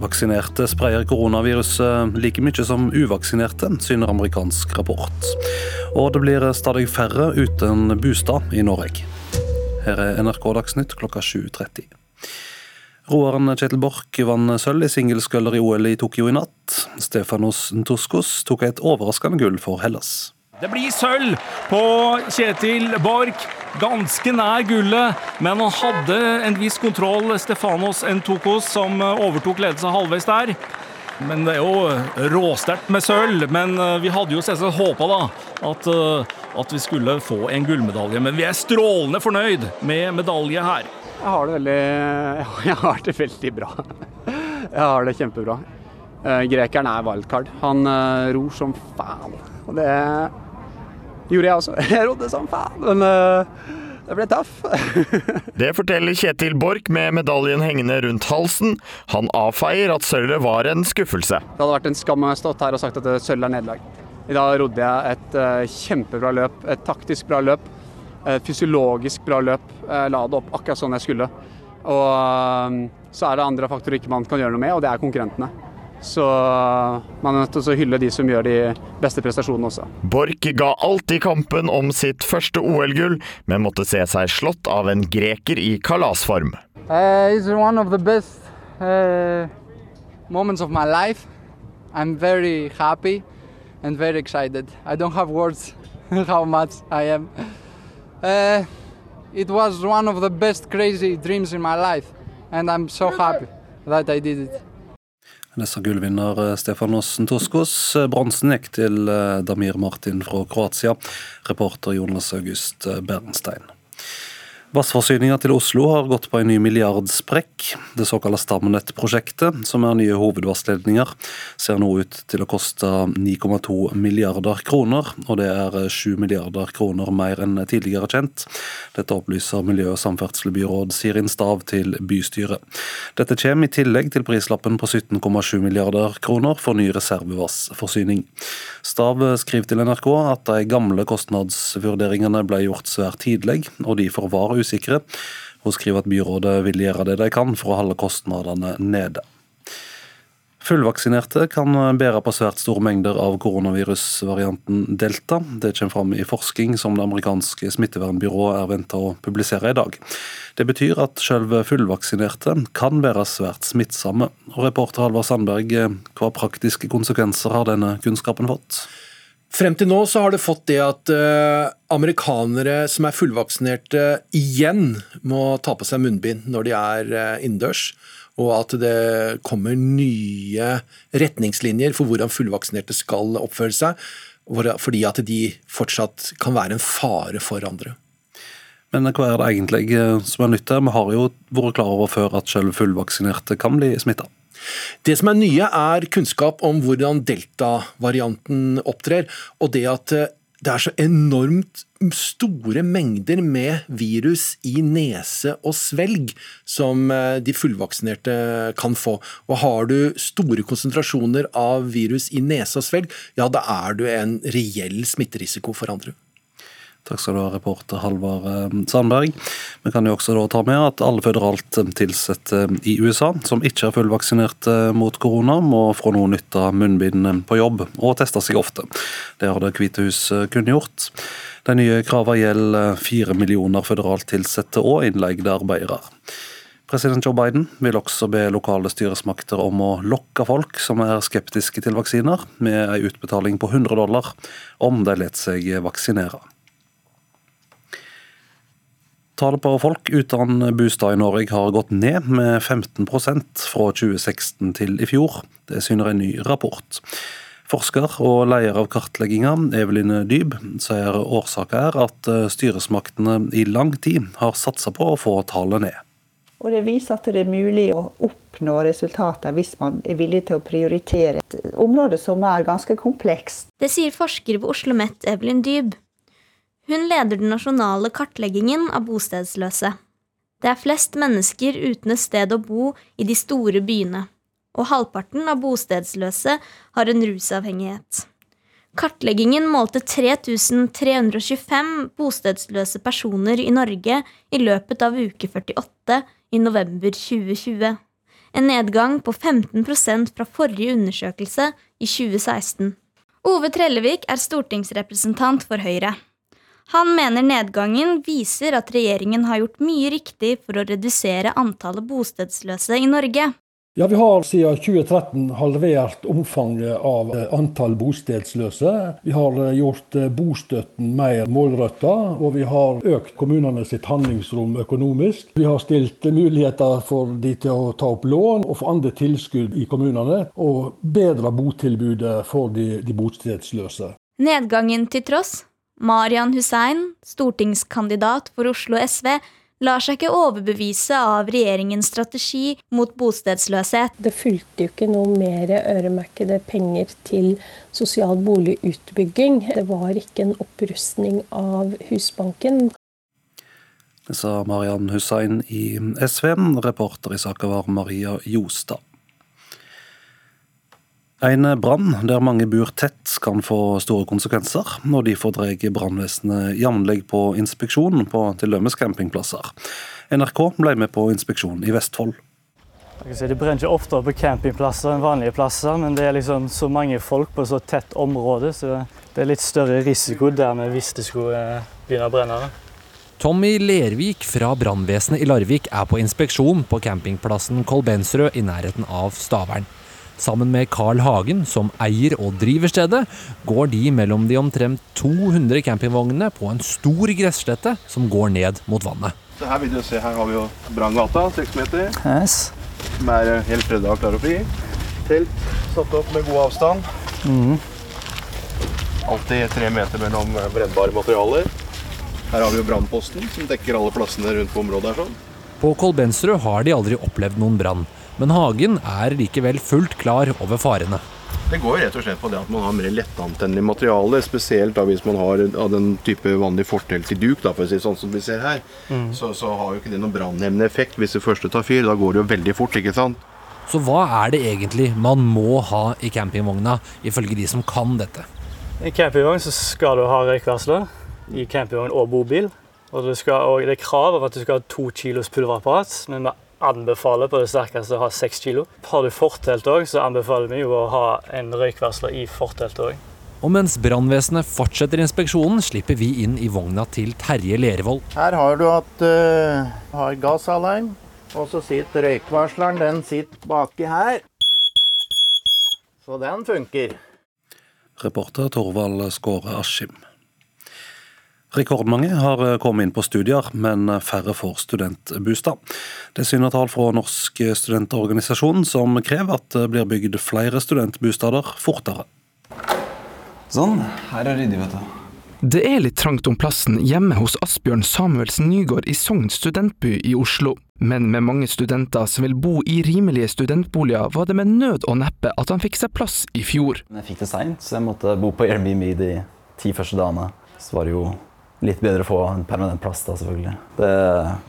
Vaksinerte sprer koronaviruset like mye som uvaksinerte, syner amerikansk rapport. Og det blir stadig færre uten bostad i Norge. Her er NRK Dagsnytt klokka 7.30. Roeren Kjetil Borch vant sølv i singelskøller i OL i Tokyo i natt. Stefanos Ntoskos tok et overraskende gull for Hellas. Det blir sølv på Kjetil Borch. Ganske nær gullet, men han hadde en viss kontroll, Stefanos Ntokos, som overtok ledelsen halvveis der. Men det er jo råsterkt med sølv. Men eh, vi hadde jo selvsagt håpa da at, eh, at, vi skulle få en gullmedalje. Men vi er strålende fornøyd med medalje her. Jeg har det veldig, jeg har det veldig bra. Jeg har det kjempebra. Eh, grekeren er wildcard. Han ror som faen. Og det gjorde jeg også. Jeg rodde som faen, men uh, det ble tøff. det forteller Kjetil Borch med medaljen hengende rundt halsen. Han avfeier at sølvet var en skuffelse. Det hadde vært en skam å stått her og sagt at sølv er nederlag. I dag rodde jeg et uh, kjempebra løp, et taktisk bra løp. Et fysiologisk bra løp. Jeg la det opp akkurat sånn jeg skulle. Og uh, så er det andre faktorer ikke man kan gjøre noe med, og det er konkurrentene. Så man er nødt til å hylle de som gjør de beste prestasjonene også. Borch ga alt i kampen om sitt første OL-gull, men måtte se seg slått av en greker i kalasform. Uh, it's one of the best uh, moments of my life. I'm very happy and very excited. I don't have words how much I am. Uh, it was one of the best crazy dreams in my life, and I'm so happy that I did it. Disse gullvinner Stefan Åssen Toskos. Bronsen gikk til Damir Martin fra Kroatia. Reporter Jonas August Bernstein. Vassforsyninga til Oslo har gått på en ny milliardsprekk. Det såkalte Stamnett-prosjektet, som er nye hovedvassledninger, ser nå ut til å koste 9,2 milliarder kroner, og det er 7 milliarder kroner mer enn tidligere kjent. Dette opplyser miljø- og samferdselsbyråd Sirin Stav til bystyret. Dette kommer i tillegg til prislappen på 17,7 milliarder kroner for ny reservevassforsyning. Stav skriver til NRK at de gamle kostnadsvurderingene ble gjort svært tidlig, og derfor var usikre. Hun skriver at byrådet vil gjøre det de kan for å holde kostnadene nede. Fullvaksinerte kan bære på svært store mengder av koronavirusvarianten delta. Det kommer fram i forskning som det amerikanske smittevernbyrået er venta å publisere i dag. Det betyr at selv fullvaksinerte kan være svært smittsomme. Og reporter Halvard Sandberg, hva praktiske konsekvenser har denne kunnskapen fått? Frem til nå så har det fått det at uh, amerikanere som er fullvaksinerte, igjen må ta på seg munnbind når de er uh, innendørs. Og at det kommer nye retningslinjer for hvordan fullvaksinerte skal oppføre seg. Fordi at de fortsatt kan være en fare for andre. Men hva er det egentlig eh, som er nytt her? Vi har jo vært klar over før at selv fullvaksinerte kan bli smitta. Det som er nye, er kunnskap om hvordan delta-varianten opptrer. Og det at eh, det er så enormt store mengder med virus i nese og svelg som eh, de fullvaksinerte kan få. Og har du store konsentrasjoner av virus i nese og svelg, ja da er du en reell smitterisiko for andre. Takk skal du ha, reporter Halvard eh, Sandberg. Vi kan jo også ta med at alle føderalt ansatte i USA som ikke er fullvaksinert eh, mot korona, må fra nå nytte munnbind på jobb og teste seg ofte. Det har Det hvite hus kunngjort. De nye kravene gjelder fire millioner føderalt ansatte og innleide arbeidere. President Joe Biden vil også be lokale styresmakter om å lokke folk som er skeptiske til vaksiner, med en utbetaling på 100 dollar om de lar seg vaksinere. Tallet på folk uten bostad i Norge har gått ned med 15% fra 2016 til i fjor. Det syner en ny rapport. Forsker og leder av kartlegginga, Eveline Dyb, sier årsaken er at styresmaktene i lang tid har satsa på å få tallet ned. Og Det viser at det er mulig å oppnå resultater hvis man er villig til å prioritere et område som er ganske komplekst. Det sier forsker ved Oslo OsloMet Evelyn Dyb. Hun leder den nasjonale kartleggingen av bostedsløse. Det er flest mennesker uten et sted å bo i de store byene, og halvparten av bostedsløse har en rusavhengighet. Kartleggingen målte 3325 bostedsløse personer i Norge i løpet av uke 48 i november 2020. En nedgang på 15% fra forrige undersøkelse i 2016. Ove Trellevik er stortingsrepresentant for Høyre. Han mener nedgangen viser at regjeringen har gjort mye riktig for å redusere antallet bostedsløse i Norge. Ja, Vi har siden 2013 halvert omfanget av eh, antall bostedsløse. Vi har eh, gjort eh, bostøtten mer målretta, og vi har økt kommunene sitt handlingsrom økonomisk. Vi har stilt muligheter for de til å ta opp lån og få andre tilskudd i kommunene, og bedra botilbudet for de, de bostedsløse. Nedgangen til tross Marian Hussein, stortingskandidat for Oslo SV, lar seg ikke overbevise av regjeringens strategi mot bostedsløshet. Det fulgte jo ikke noe mer øremerkede penger til sosial boligutbygging. Det var ikke en opprustning av Husbanken. Det sa Marian Hussein i SV. Reporter i saka var Maria Jostad. En brann der mange bor tett kan få store konsekvenser, og derfor drar brannvesenet jevnlig på inspeksjon på til dømes campingplasser. NRK ble med på inspeksjon i Vestfold. Si, det brenner ikke oftere på campingplasser enn vanlige plasser, men det er liksom så mange folk på så tett område, så det er litt større risiko dermed hvis det skulle eh, begynne å brenne. Tommy Lervik fra brannvesenet i Larvik er på inspeksjon på campingplassen Kolbensrød i nærheten av Stavern. Sammen med Carl Hagen, som eier og driver stedet, går de mellom de omtrent 200 campingvognene på en stor gresslette som går ned mot vannet. Så her vil du se, her har vi jo Branngata, seks meter. Yes. Som er helt freda og klar og fri. Telt satt opp med god avstand. Mm. Alltid tre meter mellom brennbare materialer. Her har vi jo brannposten, som dekker alle plassene rundt på området. her sånn. På Kolbensrud har de aldri opplevd noen brann, men Hagen er likevel fullt klar over farene. Det går rett og slett på det at man har mer lettantennelig materiale, spesielt da hvis man har av den type vanlig fortelt i duk, da, for å si sånn som vi ser her. Mm. Så, så har jo ikke det noen brannhemmende effekt hvis det første tar fyr. Da går det jo veldig fort, ikke sant. Så hva er det egentlig man må ha i campingvogna, ifølge de som kan dette? I campingvogn så skal du ha røykvarsler i campingvogn og bobil. Og, du skal, og det er krav om at du skal ha to kilos pulverapparat, men vi anbefaler på det sterkeste å ha seks kilo. Har du fortelt òg, så anbefaler vi jo å ha en røykvarsler i forteltet òg. Og mens brannvesenet fortsetter inspeksjonen, slipper vi inn i vogna til Terje Lervold. Her har du at uh, har gassalarm, og så sitter røykvarsleren. Den sitter baki her. Så den funker. Reporter Torvald Skåre Askim. Rekordmange har eh, kommet inn på studier, men færre får studentbostad. Det syner tall fra Norsk studentorganisasjon, som krever at det blir bygd flere studentbostader fortere. Sånn, her er ryddig, vet du. Det er litt trangt om plassen hjemme hos Asbjørn Samuelsen Nygård i Sogn studentby i Oslo. Men med mange studenter som vil bo i rimelige studentboliger, var det med nød og neppe at han fikk seg plass i fjor. Jeg fikk det seint, så jeg måtte bo på Airbnb de ti første dagene. Så var det jo litt bedre å få en permanent plass, da, selvfølgelig. Det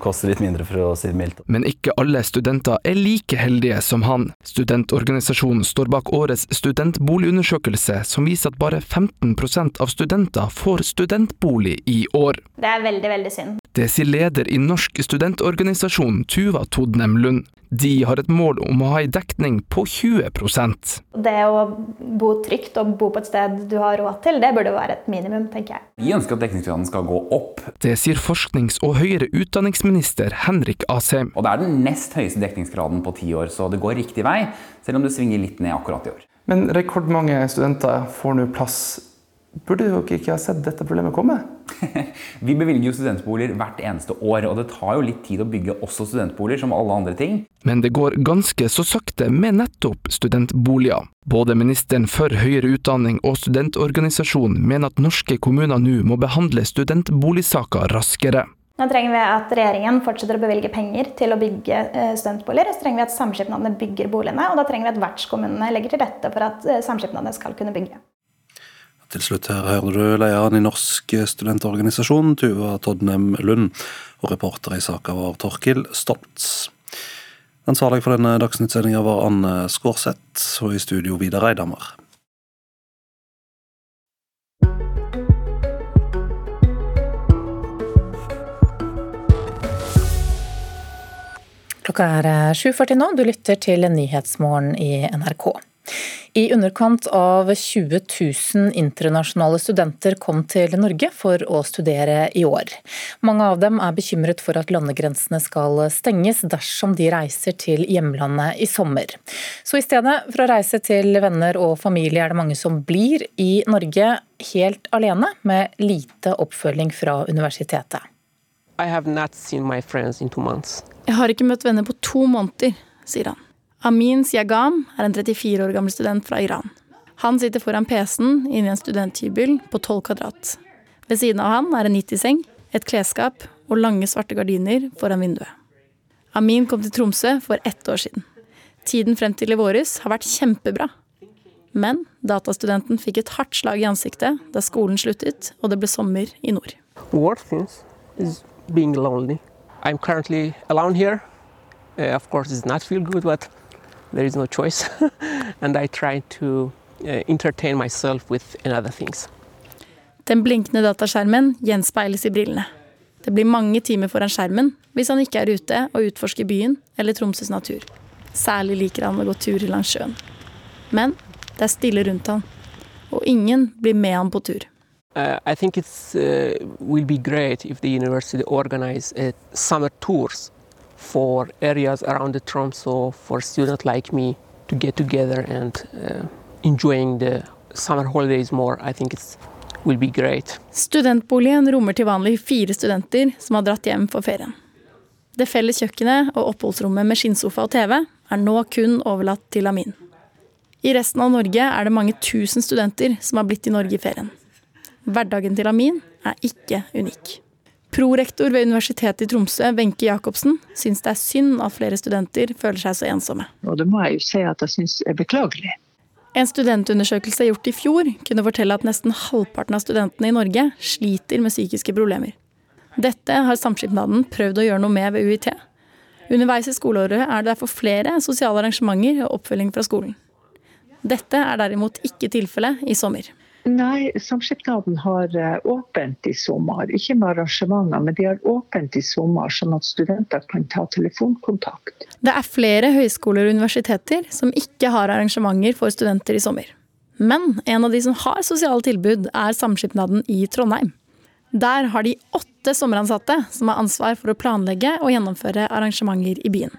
koster litt mindre, for å si det mildt. Men ikke alle studenter er like heldige som han. Studentorganisasjonen står bak årets studentboligundersøkelse, som viser at bare 15% av studenter får studentbolig i år. Det er veldig, veldig synd. Det sier leder i Norsk studentorganisasjon, Tuva Todnem Lund. De har et mål om å ha en dekning på 20% Det å bo trygt og bo på et sted du har råd til, det burde være et minimum, tenker jeg. Vi ønsker at dekningsgraden skal gå opp. Det sier forsknings- og høyere utdanningsminister Henrik Asheim. Og det er den nest høyeste dekningsgraden på ti år, så det går riktig vei, selv om det svinger litt ned akkurat i år. Men rekordmange studenter får nå plass. Burde dere ikke ha sett dette problemet komme? Vi bevilger jo studentboliger hvert eneste år, og det tar jo litt tid å bygge også studentboliger, som alle andre ting. Men det går ganske så sakte med nettopp studentboliger. Både ministeren for høyere utdanning og studentorganisasjonen mener at norske kommuner nå må behandle studentboligsaker raskere. Nå trenger vi at regjeringen fortsetter å bevilge penger til å bygge eh, studentboliger. og Så trenger vi at samskipnadene bygger boligene, og da trenger vi at vertskommunene legger til rette for at eh, samskipnadene skal kunne bygge. Til slutt her hører du lederen i Norsk studentorganisasjon, Tuva Todnem Lund, og reporter i saka var Torkil Stoltz. Ansvarlig for denne dagsnyttsendinga var Anne Skårseth, og i studio Vidar Eidhammer. Klokka er 7.40 nå, du lytter til Nyhetsmorgen i NRK. I underkant av 20 000 internasjonale studenter kom til Norge for å studere i år. Mange av dem er bekymret for at landegrensene skal stenges dersom de reiser til hjemlandet i sommer. Så i stedet for å reise til venner og familie, er det mange som blir i Norge helt alene, med lite oppfølging fra universitetet. Jeg har ikke møtt venner på to måneder, sier han. Amin Siagam er en 34 år gammel student fra Iran. Han sitter foran PC-en inne i en studenthybel på 12 kvadrat. Ved siden av han er en 90-seng, et klesskap og lange, svarte gardiner foran vinduet. Amin kom til Tromsø for ett år siden. Tiden frem til i våres har vært kjempebra. Men datastudenten fikk et hardt slag i ansiktet da skolen sluttet og det ble sommer i nord. Being lonely. I'm currently alone here. Uh, of course, it's not feel good, but there is no choice. and I try to uh, entertain myself with other things. Den blinkende dataskjermen gjenspeiles i brillene. Det blir mange timer foran skjermen hvis han ikke er ute og utforsker byen eller Tromsøs natur. Særlig liker han å gå turer langs sjøen. Men det er stille rundt han, og ingen blir med han på tur. Uh, I think it uh, will be great if the university organize uh, summer tours for areas around the Tromso for students like me to get together and uh, enjoying the summer holidays more. I think it's will be great. Studentboligen rommer til vanlig fire studenter som har dratt hjem for ferien. Det felles kjøkkenet og oppholdsrommet med skinnsofa og TV er nå kun overlatt til Amin. I resten av Norge er det mange tusen studenter som har blitt i Norge i ferien. Hverdagen til Amin er ikke unik. Prorektor ved Universitetet i Tromsø, Wenche Jacobsen, syns det er synd at flere studenter føler seg så ensomme. Og det må jeg jo si at jeg syns er beklagelig. En studentundersøkelse gjort i fjor kunne fortelle at nesten halvparten av studentene i Norge sliter med psykiske problemer. Dette har Samskipnaden prøvd å gjøre noe med ved UiT. Underveis i skoleåret er det derfor flere sosiale arrangementer og oppfølging fra skolen. Dette er derimot ikke tilfellet i sommer. Nei, Samskipnaden har eh, åpent i sommer. Ikke med arrangementer, men de har åpent i sommer, sånn at studenter kan ta telefonkontakt. Det er flere høyskoler og universiteter som ikke har arrangementer for studenter i sommer. Men en av de som har sosiale tilbud, er Samskipnaden i Trondheim. Der har de åtte sommeransatte som har ansvar for å planlegge og gjennomføre arrangementer i byen.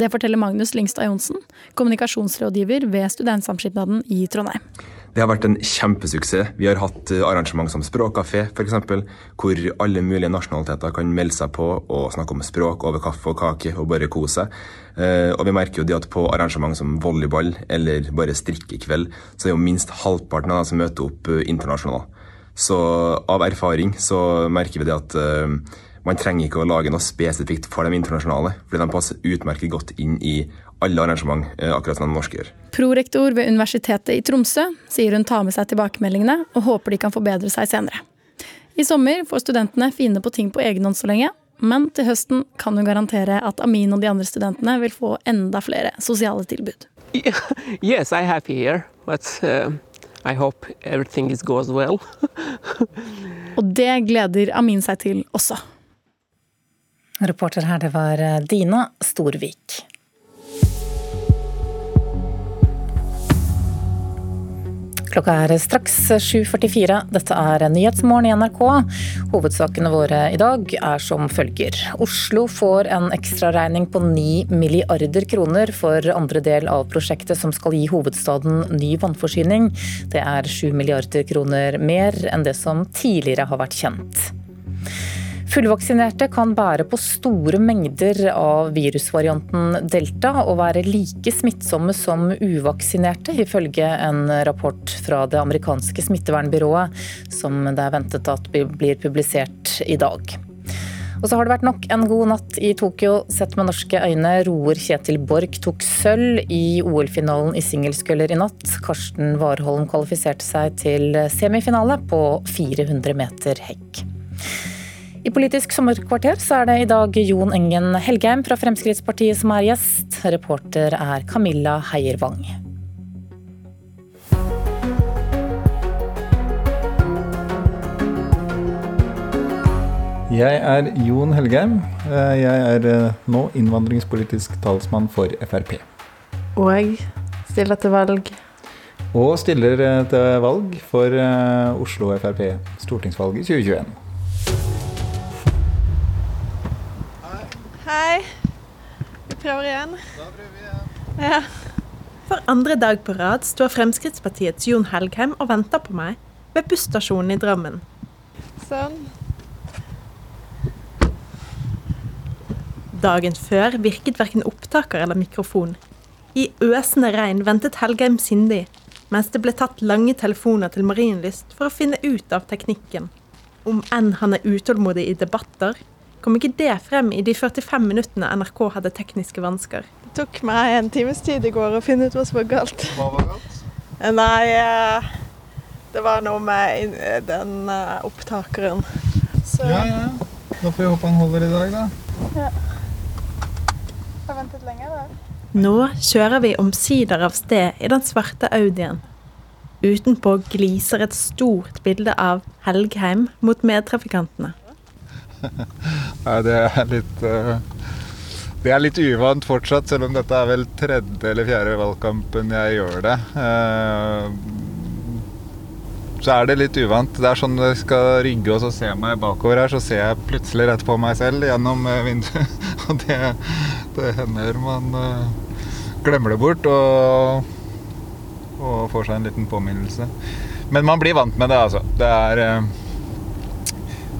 Det forteller Magnus Lyngstad Johnsen, kommunikasjonsrådgiver ved Studentsamskipnaden i Trondheim. Det har vært en kjempesuksess. Vi har hatt eh, arrangement som Språkkafé, f.eks., hvor alle mulige nasjonaliteter kan melde seg på og snakke om språk over kaffe og kake og bare kose seg. Eh, og vi merker jo det at på arrangement som volleyball eller bare strikkekveld, så er jo minst halvparten av dem som møter opp eh, internasjonale. Så av erfaring så merker vi det at man trenger ikke å lage noe spesifikt for de internasjonale, fordi de passer utmerket godt inn i alle arrangement, eh, akkurat som de norske gjør. Prorektor ved Universitetet i Tromsø sier hun tar med seg tilbakemeldingene, og håper de kan forbedre seg senere. I sommer får studentene finne på ting på egen hånd så lenge, men til høsten kan hun garantere at Amin og de andre studentene vil få enda flere sosiale tilbud. Yes, I have here, but uh, I hope everything goes well. og det gleder Amin seg til også. Reporter her, det var Dina Storvik. Klokka er straks 7.44. Dette er Nyhetsmorgen i NRK. Hovedsakene våre i dag er som følger. Oslo får en ekstraregning på 9 milliarder kroner for andre del av prosjektet som skal gi hovedstaden ny vannforsyning. Det er 7 milliarder kroner mer enn det som tidligere har vært kjent. Fullvaksinerte kan bære på store mengder av virusvarianten delta og være like smittsomme som uvaksinerte, ifølge en rapport fra det amerikanske smittevernbyrået, som det er ventet at blir publisert i dag. Og så har det vært nok en god natt i Tokyo. Sett med norske øyne, roer Kjetil Borch tok sølv i OL-finalen i singelsculler i natt. Karsten Warholm kvalifiserte seg til semifinale på 400 meter hekk. I Politisk sommerkvarter så er det i dag Jon Engen Helgheim fra Fremskrittspartiet som er gjest. Reporter er Camilla Heier-Wang. Jeg er Jon Helgheim. Jeg er eh, nå innvandringspolitisk talsmann for Frp. Og jeg stiller til valg. Og stiller eh, til valg for eh, Oslo Frp Stortingsvalget i 2021. Hei. Vi prøver igjen. Da prøver vi igjen. Ja. For andre dag på rad står Fremskrittspartiets Jon Helgheim og venter på meg ved busstasjonen i Drammen. Sånn. Dagen før virket verken opptaker eller mikrofon. I øsende regn ventet Helgheim sindig, mens det ble tatt lange telefoner til Marienlyst for å finne ut av teknikken. Om enn han er utålmodig i debatter, Kom ikke det frem i de 45 minuttene NRK hadde tekniske vansker? Det tok meg en times tid i går å finne ut hva som var galt. Hva var galt? Nei, eh, det var noe med eh, den eh, opptakeren. Så. Ja, ja. Da får vi håpe han holder i dag, da. Ja. Jeg har ventet lenge, da. Nå kjører vi omsider av sted i den svarte Audien. Utenpå gliser et stort bilde av Helgheim mot medtrafikantene. Nei, det er litt uh, Det er litt uvant fortsatt, selv om dette er vel tredje eller fjerde valgkampen jeg gjør det. Uh, så er det litt uvant. Det er sånn når jeg skal rygge og så ser meg bakover her, så ser jeg plutselig rett på meg selv gjennom eh, vinduet. Og det, det hender man glemmer det bort og, og, får seg en liten påminnelse. Men man blir vant med det, altså. Det er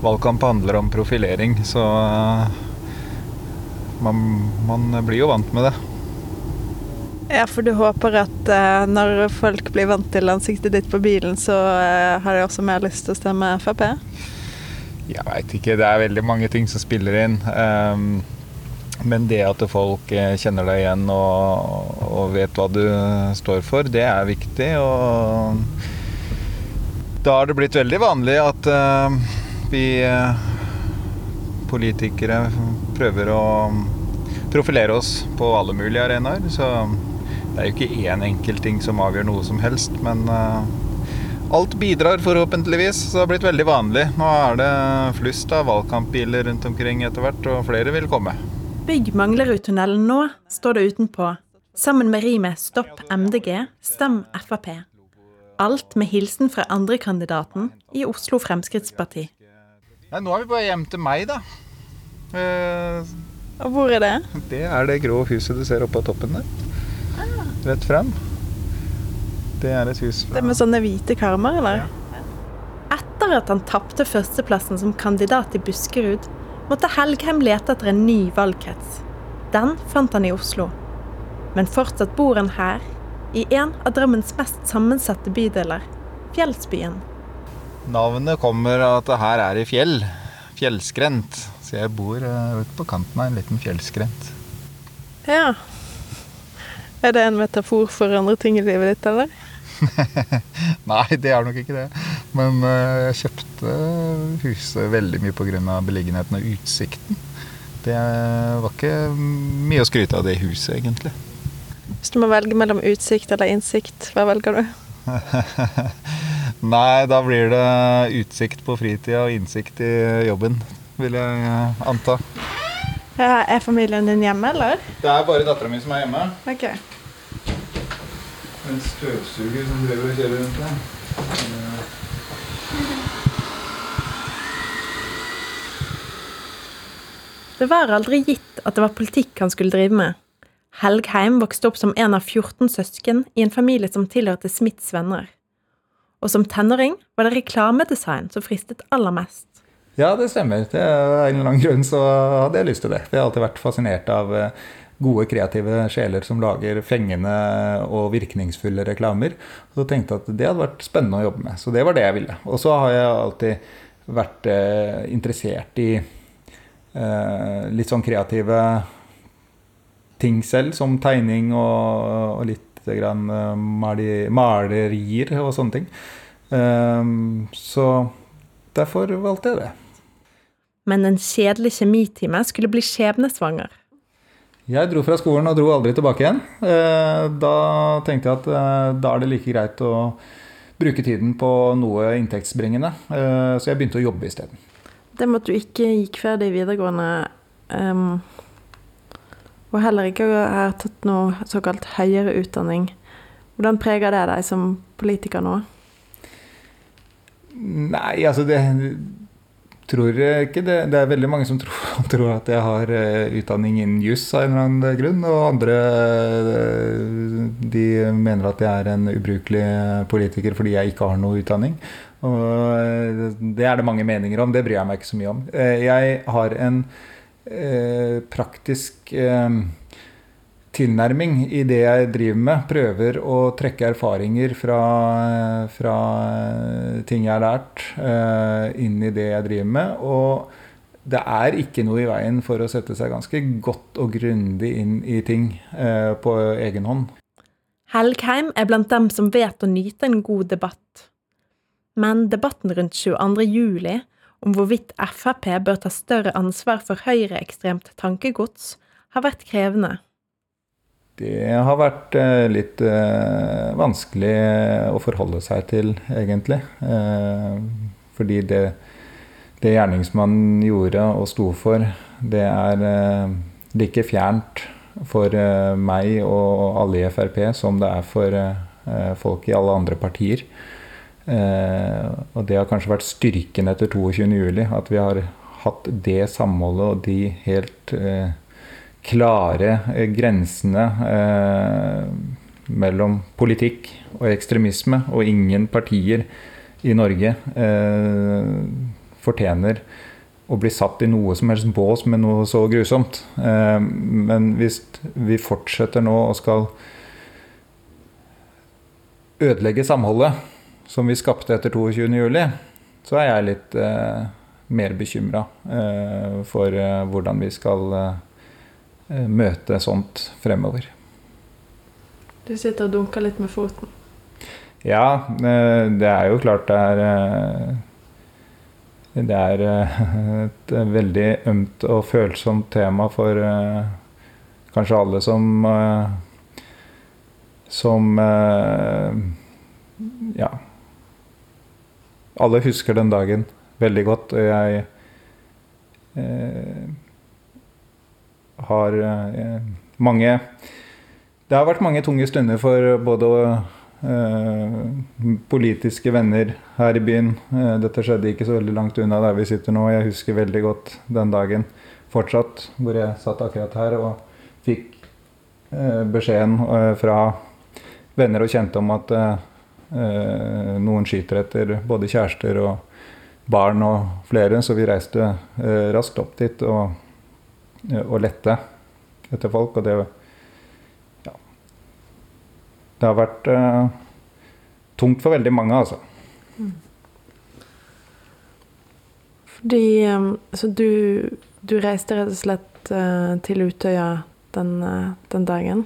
valgkamp handler om profilering, så eh, man, man, blir jo vant med det. Ja, for du håper at uh, når folk blir vant til ansiktet ditt på bilen, så uh, har de også mer lyst til å stemme Frp? Jeg veit ikke. Det er veldig mange ting som spiller inn. Um, men det at folk eh, kjenner deg igjen og, og, vet hva du står for, det er viktig. Og da har det blitt veldig vanlig at uh, vi uh, politikere prøver å profilere oss på alle mulige arenaer. Så det er jo ikke én enkelt ting som avgjør noe som helst, men uh, alt bidrar forhåpentligvis. Så det har blitt veldig vanlig. Nå er det flust av valgkampbiler rundt omkring etter hvert, og flere vil komme. Bygg Manglerudtunnelen nå, står det utenpå. Sammen med rimet 'Stopp MDG, stem Frp'. Alt med hilsen fra andrekandidaten i Oslo Fremskrittsparti. Nei, nå er vi bare hjem til meg, da. Eh, og hvor er det? Det er det grå huset du ser oppe på toppen der. Ah. Rett frem. Det er et hus fra Det med sånne hvite karmer, eller? Ja. Etter at han tapte førsteplassen som kandidat i Buskerud, måtte Helgheim lete etter en ny valgkrets. Den fant han i Oslo. Men fortsatt bor han her, i en av Drammens mest sammensatte bydeler, Fjellsbyen. Navnet kommer av at det her er i fjell. Fjellskrent. Så jeg bor uh, ute på kanten av en liten fjellskrent. Ja. Er det en metafor for andre ting i livet ditt, eller? Nei, det er nok ikke det. Men uh, jeg kjøpte huset veldig mye pga. beliggenheten og utsikten. Det var ikke mye å skryte av det huset, egentlig. Hvis du må velge mellom utsikt eller innsikt, hva velger du? Nei, da blir det utsikt på fritida og innsikt i jobben, vil jeg eh, anta. Ja, er familien din hjemme, eller? Det er bare dattera mi som er hjemme. Ok en støvsuger som driver og kjører rundt der. Det var aldri gitt at det var politikk han skulle drive med. Helgheim vokste opp som en av 14 søsken i en familie som tilhørte Smiths venner. Og som tenåring var det reklamedesign som fristet aller mest. Ja, det stemmer. Det er en eller annen grunn så hadde jeg lyst til det. Jeg har alltid vært fascinert av eh, gode, kreative sjeler som lager fengende og virkningsfulle reklamer. Og så tenkte jeg at det hadde vært spennende å jobbe med. Så det var det jeg ville. Og så har jeg alltid vært eh, interessert i eh, litt sånn kreative ting selv, som tegning og, litt grann uh, malerier og sånne ting. Um, så derfor valgte jeg det. Men en kjedelig kjemitime skulle bli skjebnesvanger. Jeg dro fra skolen og dro aldri tilbake igjen. Eh, da tenkte jeg at eh, da er det like greit å bruke tiden på noe inntektsbringende. Eh, så jeg begynte å jobbe isteden. Det med at du ikke gikk ferdig videregående, um, og heller ikke har tatt noe såkalt høyere utdanning, hvordan preger det deg som politiker nå? Nei, altså det tror ikke det. Det er veldig mange som tror, tror at jeg har uh, utdanning innen juss av en eller annen grunn. Og andre uh, de mener at jeg er en ubrukelig politiker fordi jeg ikke har noe utdanning. Og det er det mange meninger om. Det bryr jeg meg ikke så mye om. jeg har en praktisk tilnærming i det jeg driver med. Prøver å trekke erfaringer fra, fra ting jeg har lært, inn i det jeg driver med. Og det er ikke noe i veien for å sette seg ganske godt og grundig inn i ting på egen hånd. Helgheim er blant dem som vet å nyte en god debatt. Men debatten rundt 22.07 om hvorvidt Frp bør ta større ansvar for høyreekstremt tankegods, har vært krevende. Det har vært eh, litt eh, vanskelig å forholde seg til, egentlig. Eh, fordi det, det gjerningsmannen gjorde og sto for, det er like fjernt for meg og alle i Frp som det er for folk i alle andre partier. Og det har kanskje vært styrken etter 22.07. At vi har hatt det samholdet og de helt klare eh, grensene eh, mellom politikk og ekstremisme, og ingen partier i Norge eh, fortjener å bli satt i noe som helst bås med noe så grusomt. Eh, men hvis vi fortsetter nå og skal ødelegge samholdet som vi skapte etter 22.07, så er jeg litt eh, mer bekymra eh, for eh, hvordan vi skal eh, møte sånt fremover. Du sitter og dunker litt med foten. Ja, eh, det er jo klart det er eh, Det er et veldig ømt og følsomt tema for kanskje alle som Som Ja. Alle husker den dagen veldig godt, og jeg eh, har eh, mange Det har vært mange tunge stunder for både eh, politiske venner her i byen. Eh, dette skjedde ikke så veldig langt unna der vi sitter nå. Jeg husker veldig godt den dagen fortsatt, hvor jeg satt akkurat her og fikk eh, beskjeden eh, fra venner og kjente om at noen skyter etter både kjærester og barn og flere, så vi reiste eh, raskt opp dit og, eh, og lette etter folk. Og det, ja, det har vært uh, tungt for veldig mange, altså. Fordi Så du, du reiste rett og slett uh, til Utøya den, uh, den dagen?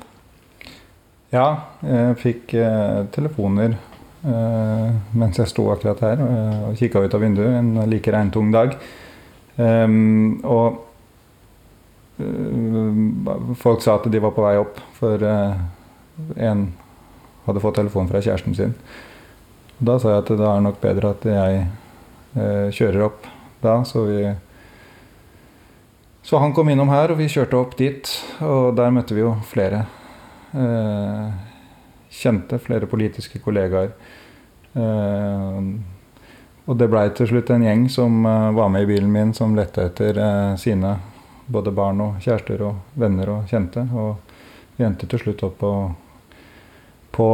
Ja, jeg fikk eh, telefoner eh, mens jeg sto akkurat her eh, og kikka ut av vinduet en like regntung dag. Ehm, og eh, folk sa at de var på vei opp, for eh, en hadde fått telefon fra kjæresten sin. Da sa jeg at det er nok bedre at jeg eh, kjører opp da, så vi Så han kom innom her, og vi kjørte opp dit, og der møtte vi jo flere eh, kjente, flere politiske kollegaer. Eh, og det blei til slutt en gjeng som eh, var med i bilen min, som lette etter eh, sine både barn og kjærester og venner og kjente. Og vi endte til slutt opp på, på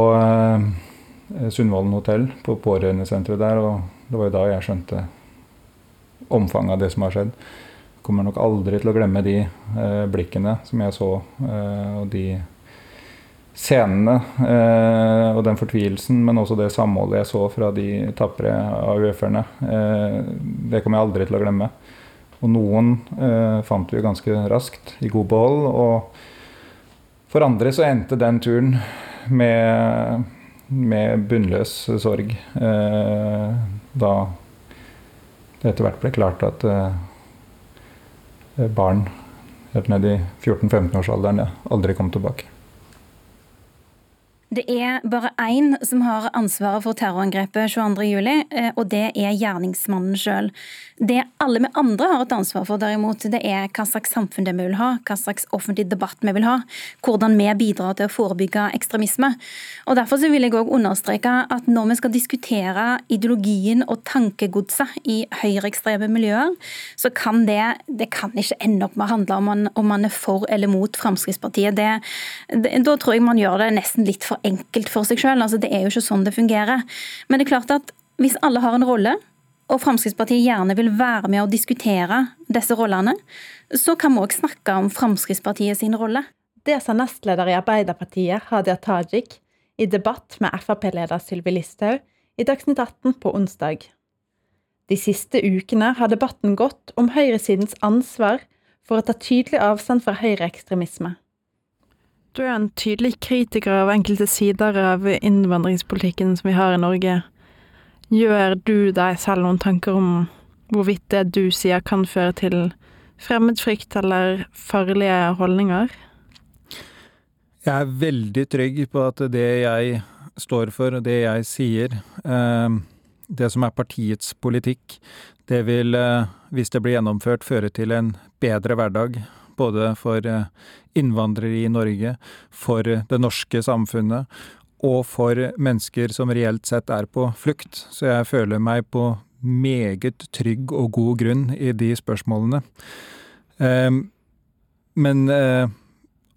Sundvolden hotell, på pårørendesenteret der. Og det var jo da jeg skjønte omfanget av det som har skjedd. Kommer nok aldri til å glemme de eh, blikkene som jeg så, eh, og de scenene eh, og den fortvilelsen, men også det samholdet jeg så fra de tapre AUF-erne. Eh, det kommer jeg aldri til å glemme. Og noen eh, fant vi ganske raskt i god behold. Og for andre så endte den turen med, med bunnløs sorg. Eh, da det etter hvert ble klart at eh, barn helt ned i 14-15-årsalderen ja, aldri kom tilbake. Det er bare én som har ansvaret for terrorangrepet 22.07, eh, og det er gjerningsmannen sjøl. Det alle vi andre har et ansvar for, derimot, det er hva slags samfunn det vi vil ha, hva slags offentlig debatt vi vil ha, hvordan vi bidrar til å forebygge ekstremisme. Og Derfor så vil jeg også understreke at når vi skal diskutere ideologien og tankegodset i høyreekstreme miljøer, så kan det, det kan ikke ende opp med å handle om man, om man er for eller mot Fremskrittspartiet. Det, det, da tror jeg man gjør det nesten litt for enkelt for seg sjøl. Altså, det er jo ikke sånn det fungerer. Men det er klart at hvis alle har en rolle, og Fremskrittspartiet gjerne vil være med å diskutere disse rollene, så kan vi òg snakke om Fremskrittspartiet sin rolle. Det sa nestleder i Arbeiderpartiet, Hadia Tajik, i debatt med Frp-leder Sylvi Listhaug i Dagsnytt 18 på onsdag. De siste ukene har debatten gått om høyresidens ansvar for å ta tydelig avstand fra høyreekstremisme. Du er en tydelig kritiker av enkelte sider av innvandringspolitikken som vi har i Norge. Gjør du deg selv noen tanker om hvorvidt det du sier kan føre til fremmedfrykt eller farlige holdninger? Jeg er veldig trygg på at det jeg står for, det jeg sier, eh, det som er partiets politikk, det vil, eh, hvis det blir gjennomført, føre til en bedre hverdag. Både for eh, innvandrere i Norge, for det norske samfunnet og for mennesker som reelt sett er på flukt. Så jeg føler meg på meget trygg og god grunn i de spørsmålene. Men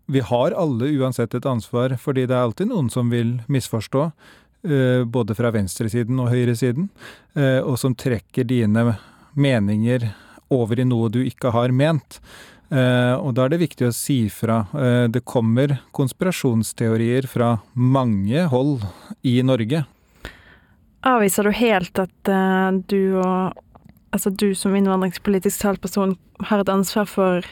vi har alle uansett et ansvar, fordi det er alltid noen som vil misforstå. Både fra venstresiden og høyresiden, og som trekker dine meninger over i noe du ikke har ment. Eh, og da er det viktig å si fra. Eh, det kommer konspirasjonsteorier fra mange hold i Norge. Avviser du helt at uh, du og Altså du som innvandringspolitisk talsperson har et ansvar for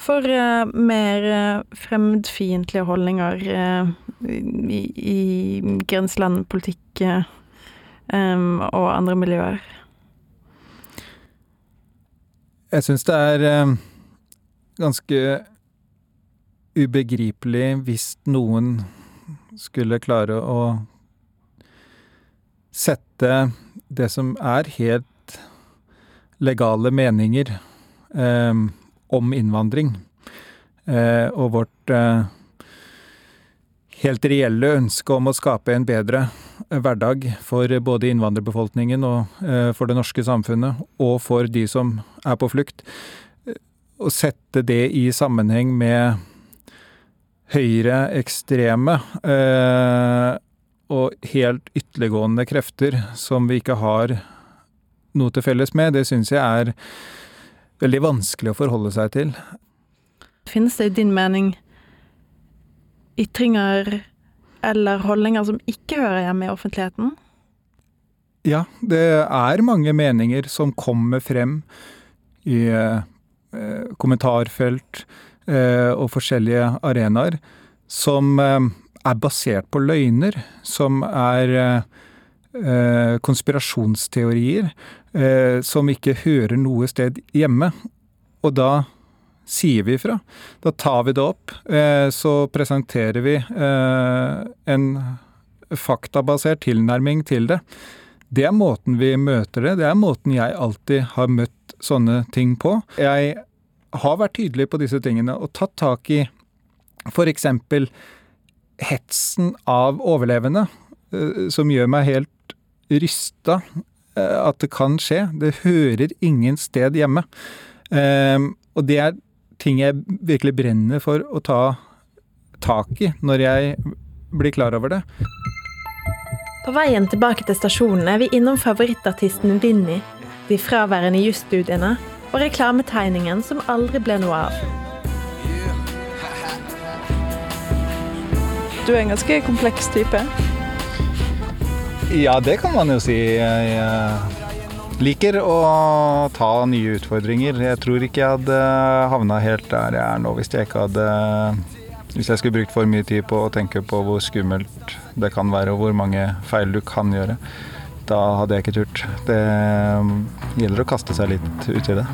for uh, mer uh, fremmedfiendtlige holdninger i, i grenselandpolitikk um, og andre miljøer? Jeg syns det er ganske ubegripelig hvis noen skulle klare å sette det som er helt legale meninger eh, om innvandring, eh, og vårt eh, helt reelle ønske om å skape en bedre hverdag for både innvandrerbefolkningen og eh, for det norske samfunnet, og for de som er på flukt, å sette det i sammenheng med høyreekstreme eh, og helt ytterliggående krefter som vi ikke har noe til felles med, det syns jeg er veldig vanskelig å forholde seg til. Finnes det i din mening ytringer eller holdninger som ikke hører hjemme i offentligheten? Ja, det er mange meninger som kommer frem i eh, kommentarfelt eh, og forskjellige arenaer som eh, er basert på løgner, som er eh, konspirasjonsteorier, som ikke hører noe sted hjemme. Og da sier vi ifra. Da tar vi det opp. Så presenterer vi en faktabasert tilnærming til det. Det er måten vi møter det. Det er måten jeg alltid har møtt sånne ting på. Jeg har vært tydelig på disse tingene og tatt tak i f.eks hetsen av overlevende eh, som gjør meg helt rysta. Eh, at det kan skje. Det hører ingen sted hjemme. Ehm, og det er ting jeg virkelig brenner for å ta tak i når jeg blir klar over det. På veien tilbake til stasjonen er vi innom favorittartisten Vinni, de fraværende jusstudiene og reklametegningen som aldri ble noe av. Du er en ganske kompleks type. Ja, det kan man jo si. Jeg liker å ta nye utfordringer. Jeg tror ikke jeg hadde havna helt der jeg er nå hvis jeg ikke hadde Hvis jeg skulle brukt for mye tid på å tenke på hvor skummelt det kan være, og hvor mange feil du kan gjøre. Da hadde jeg ikke turt. Det gjelder å kaste seg litt ut i det.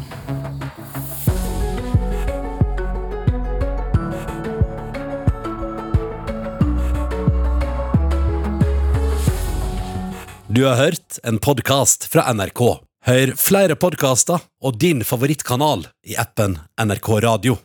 Du har hørt en podkast fra NRK. Hør flere podkaster og din favorittkanal i appen NRK Radio.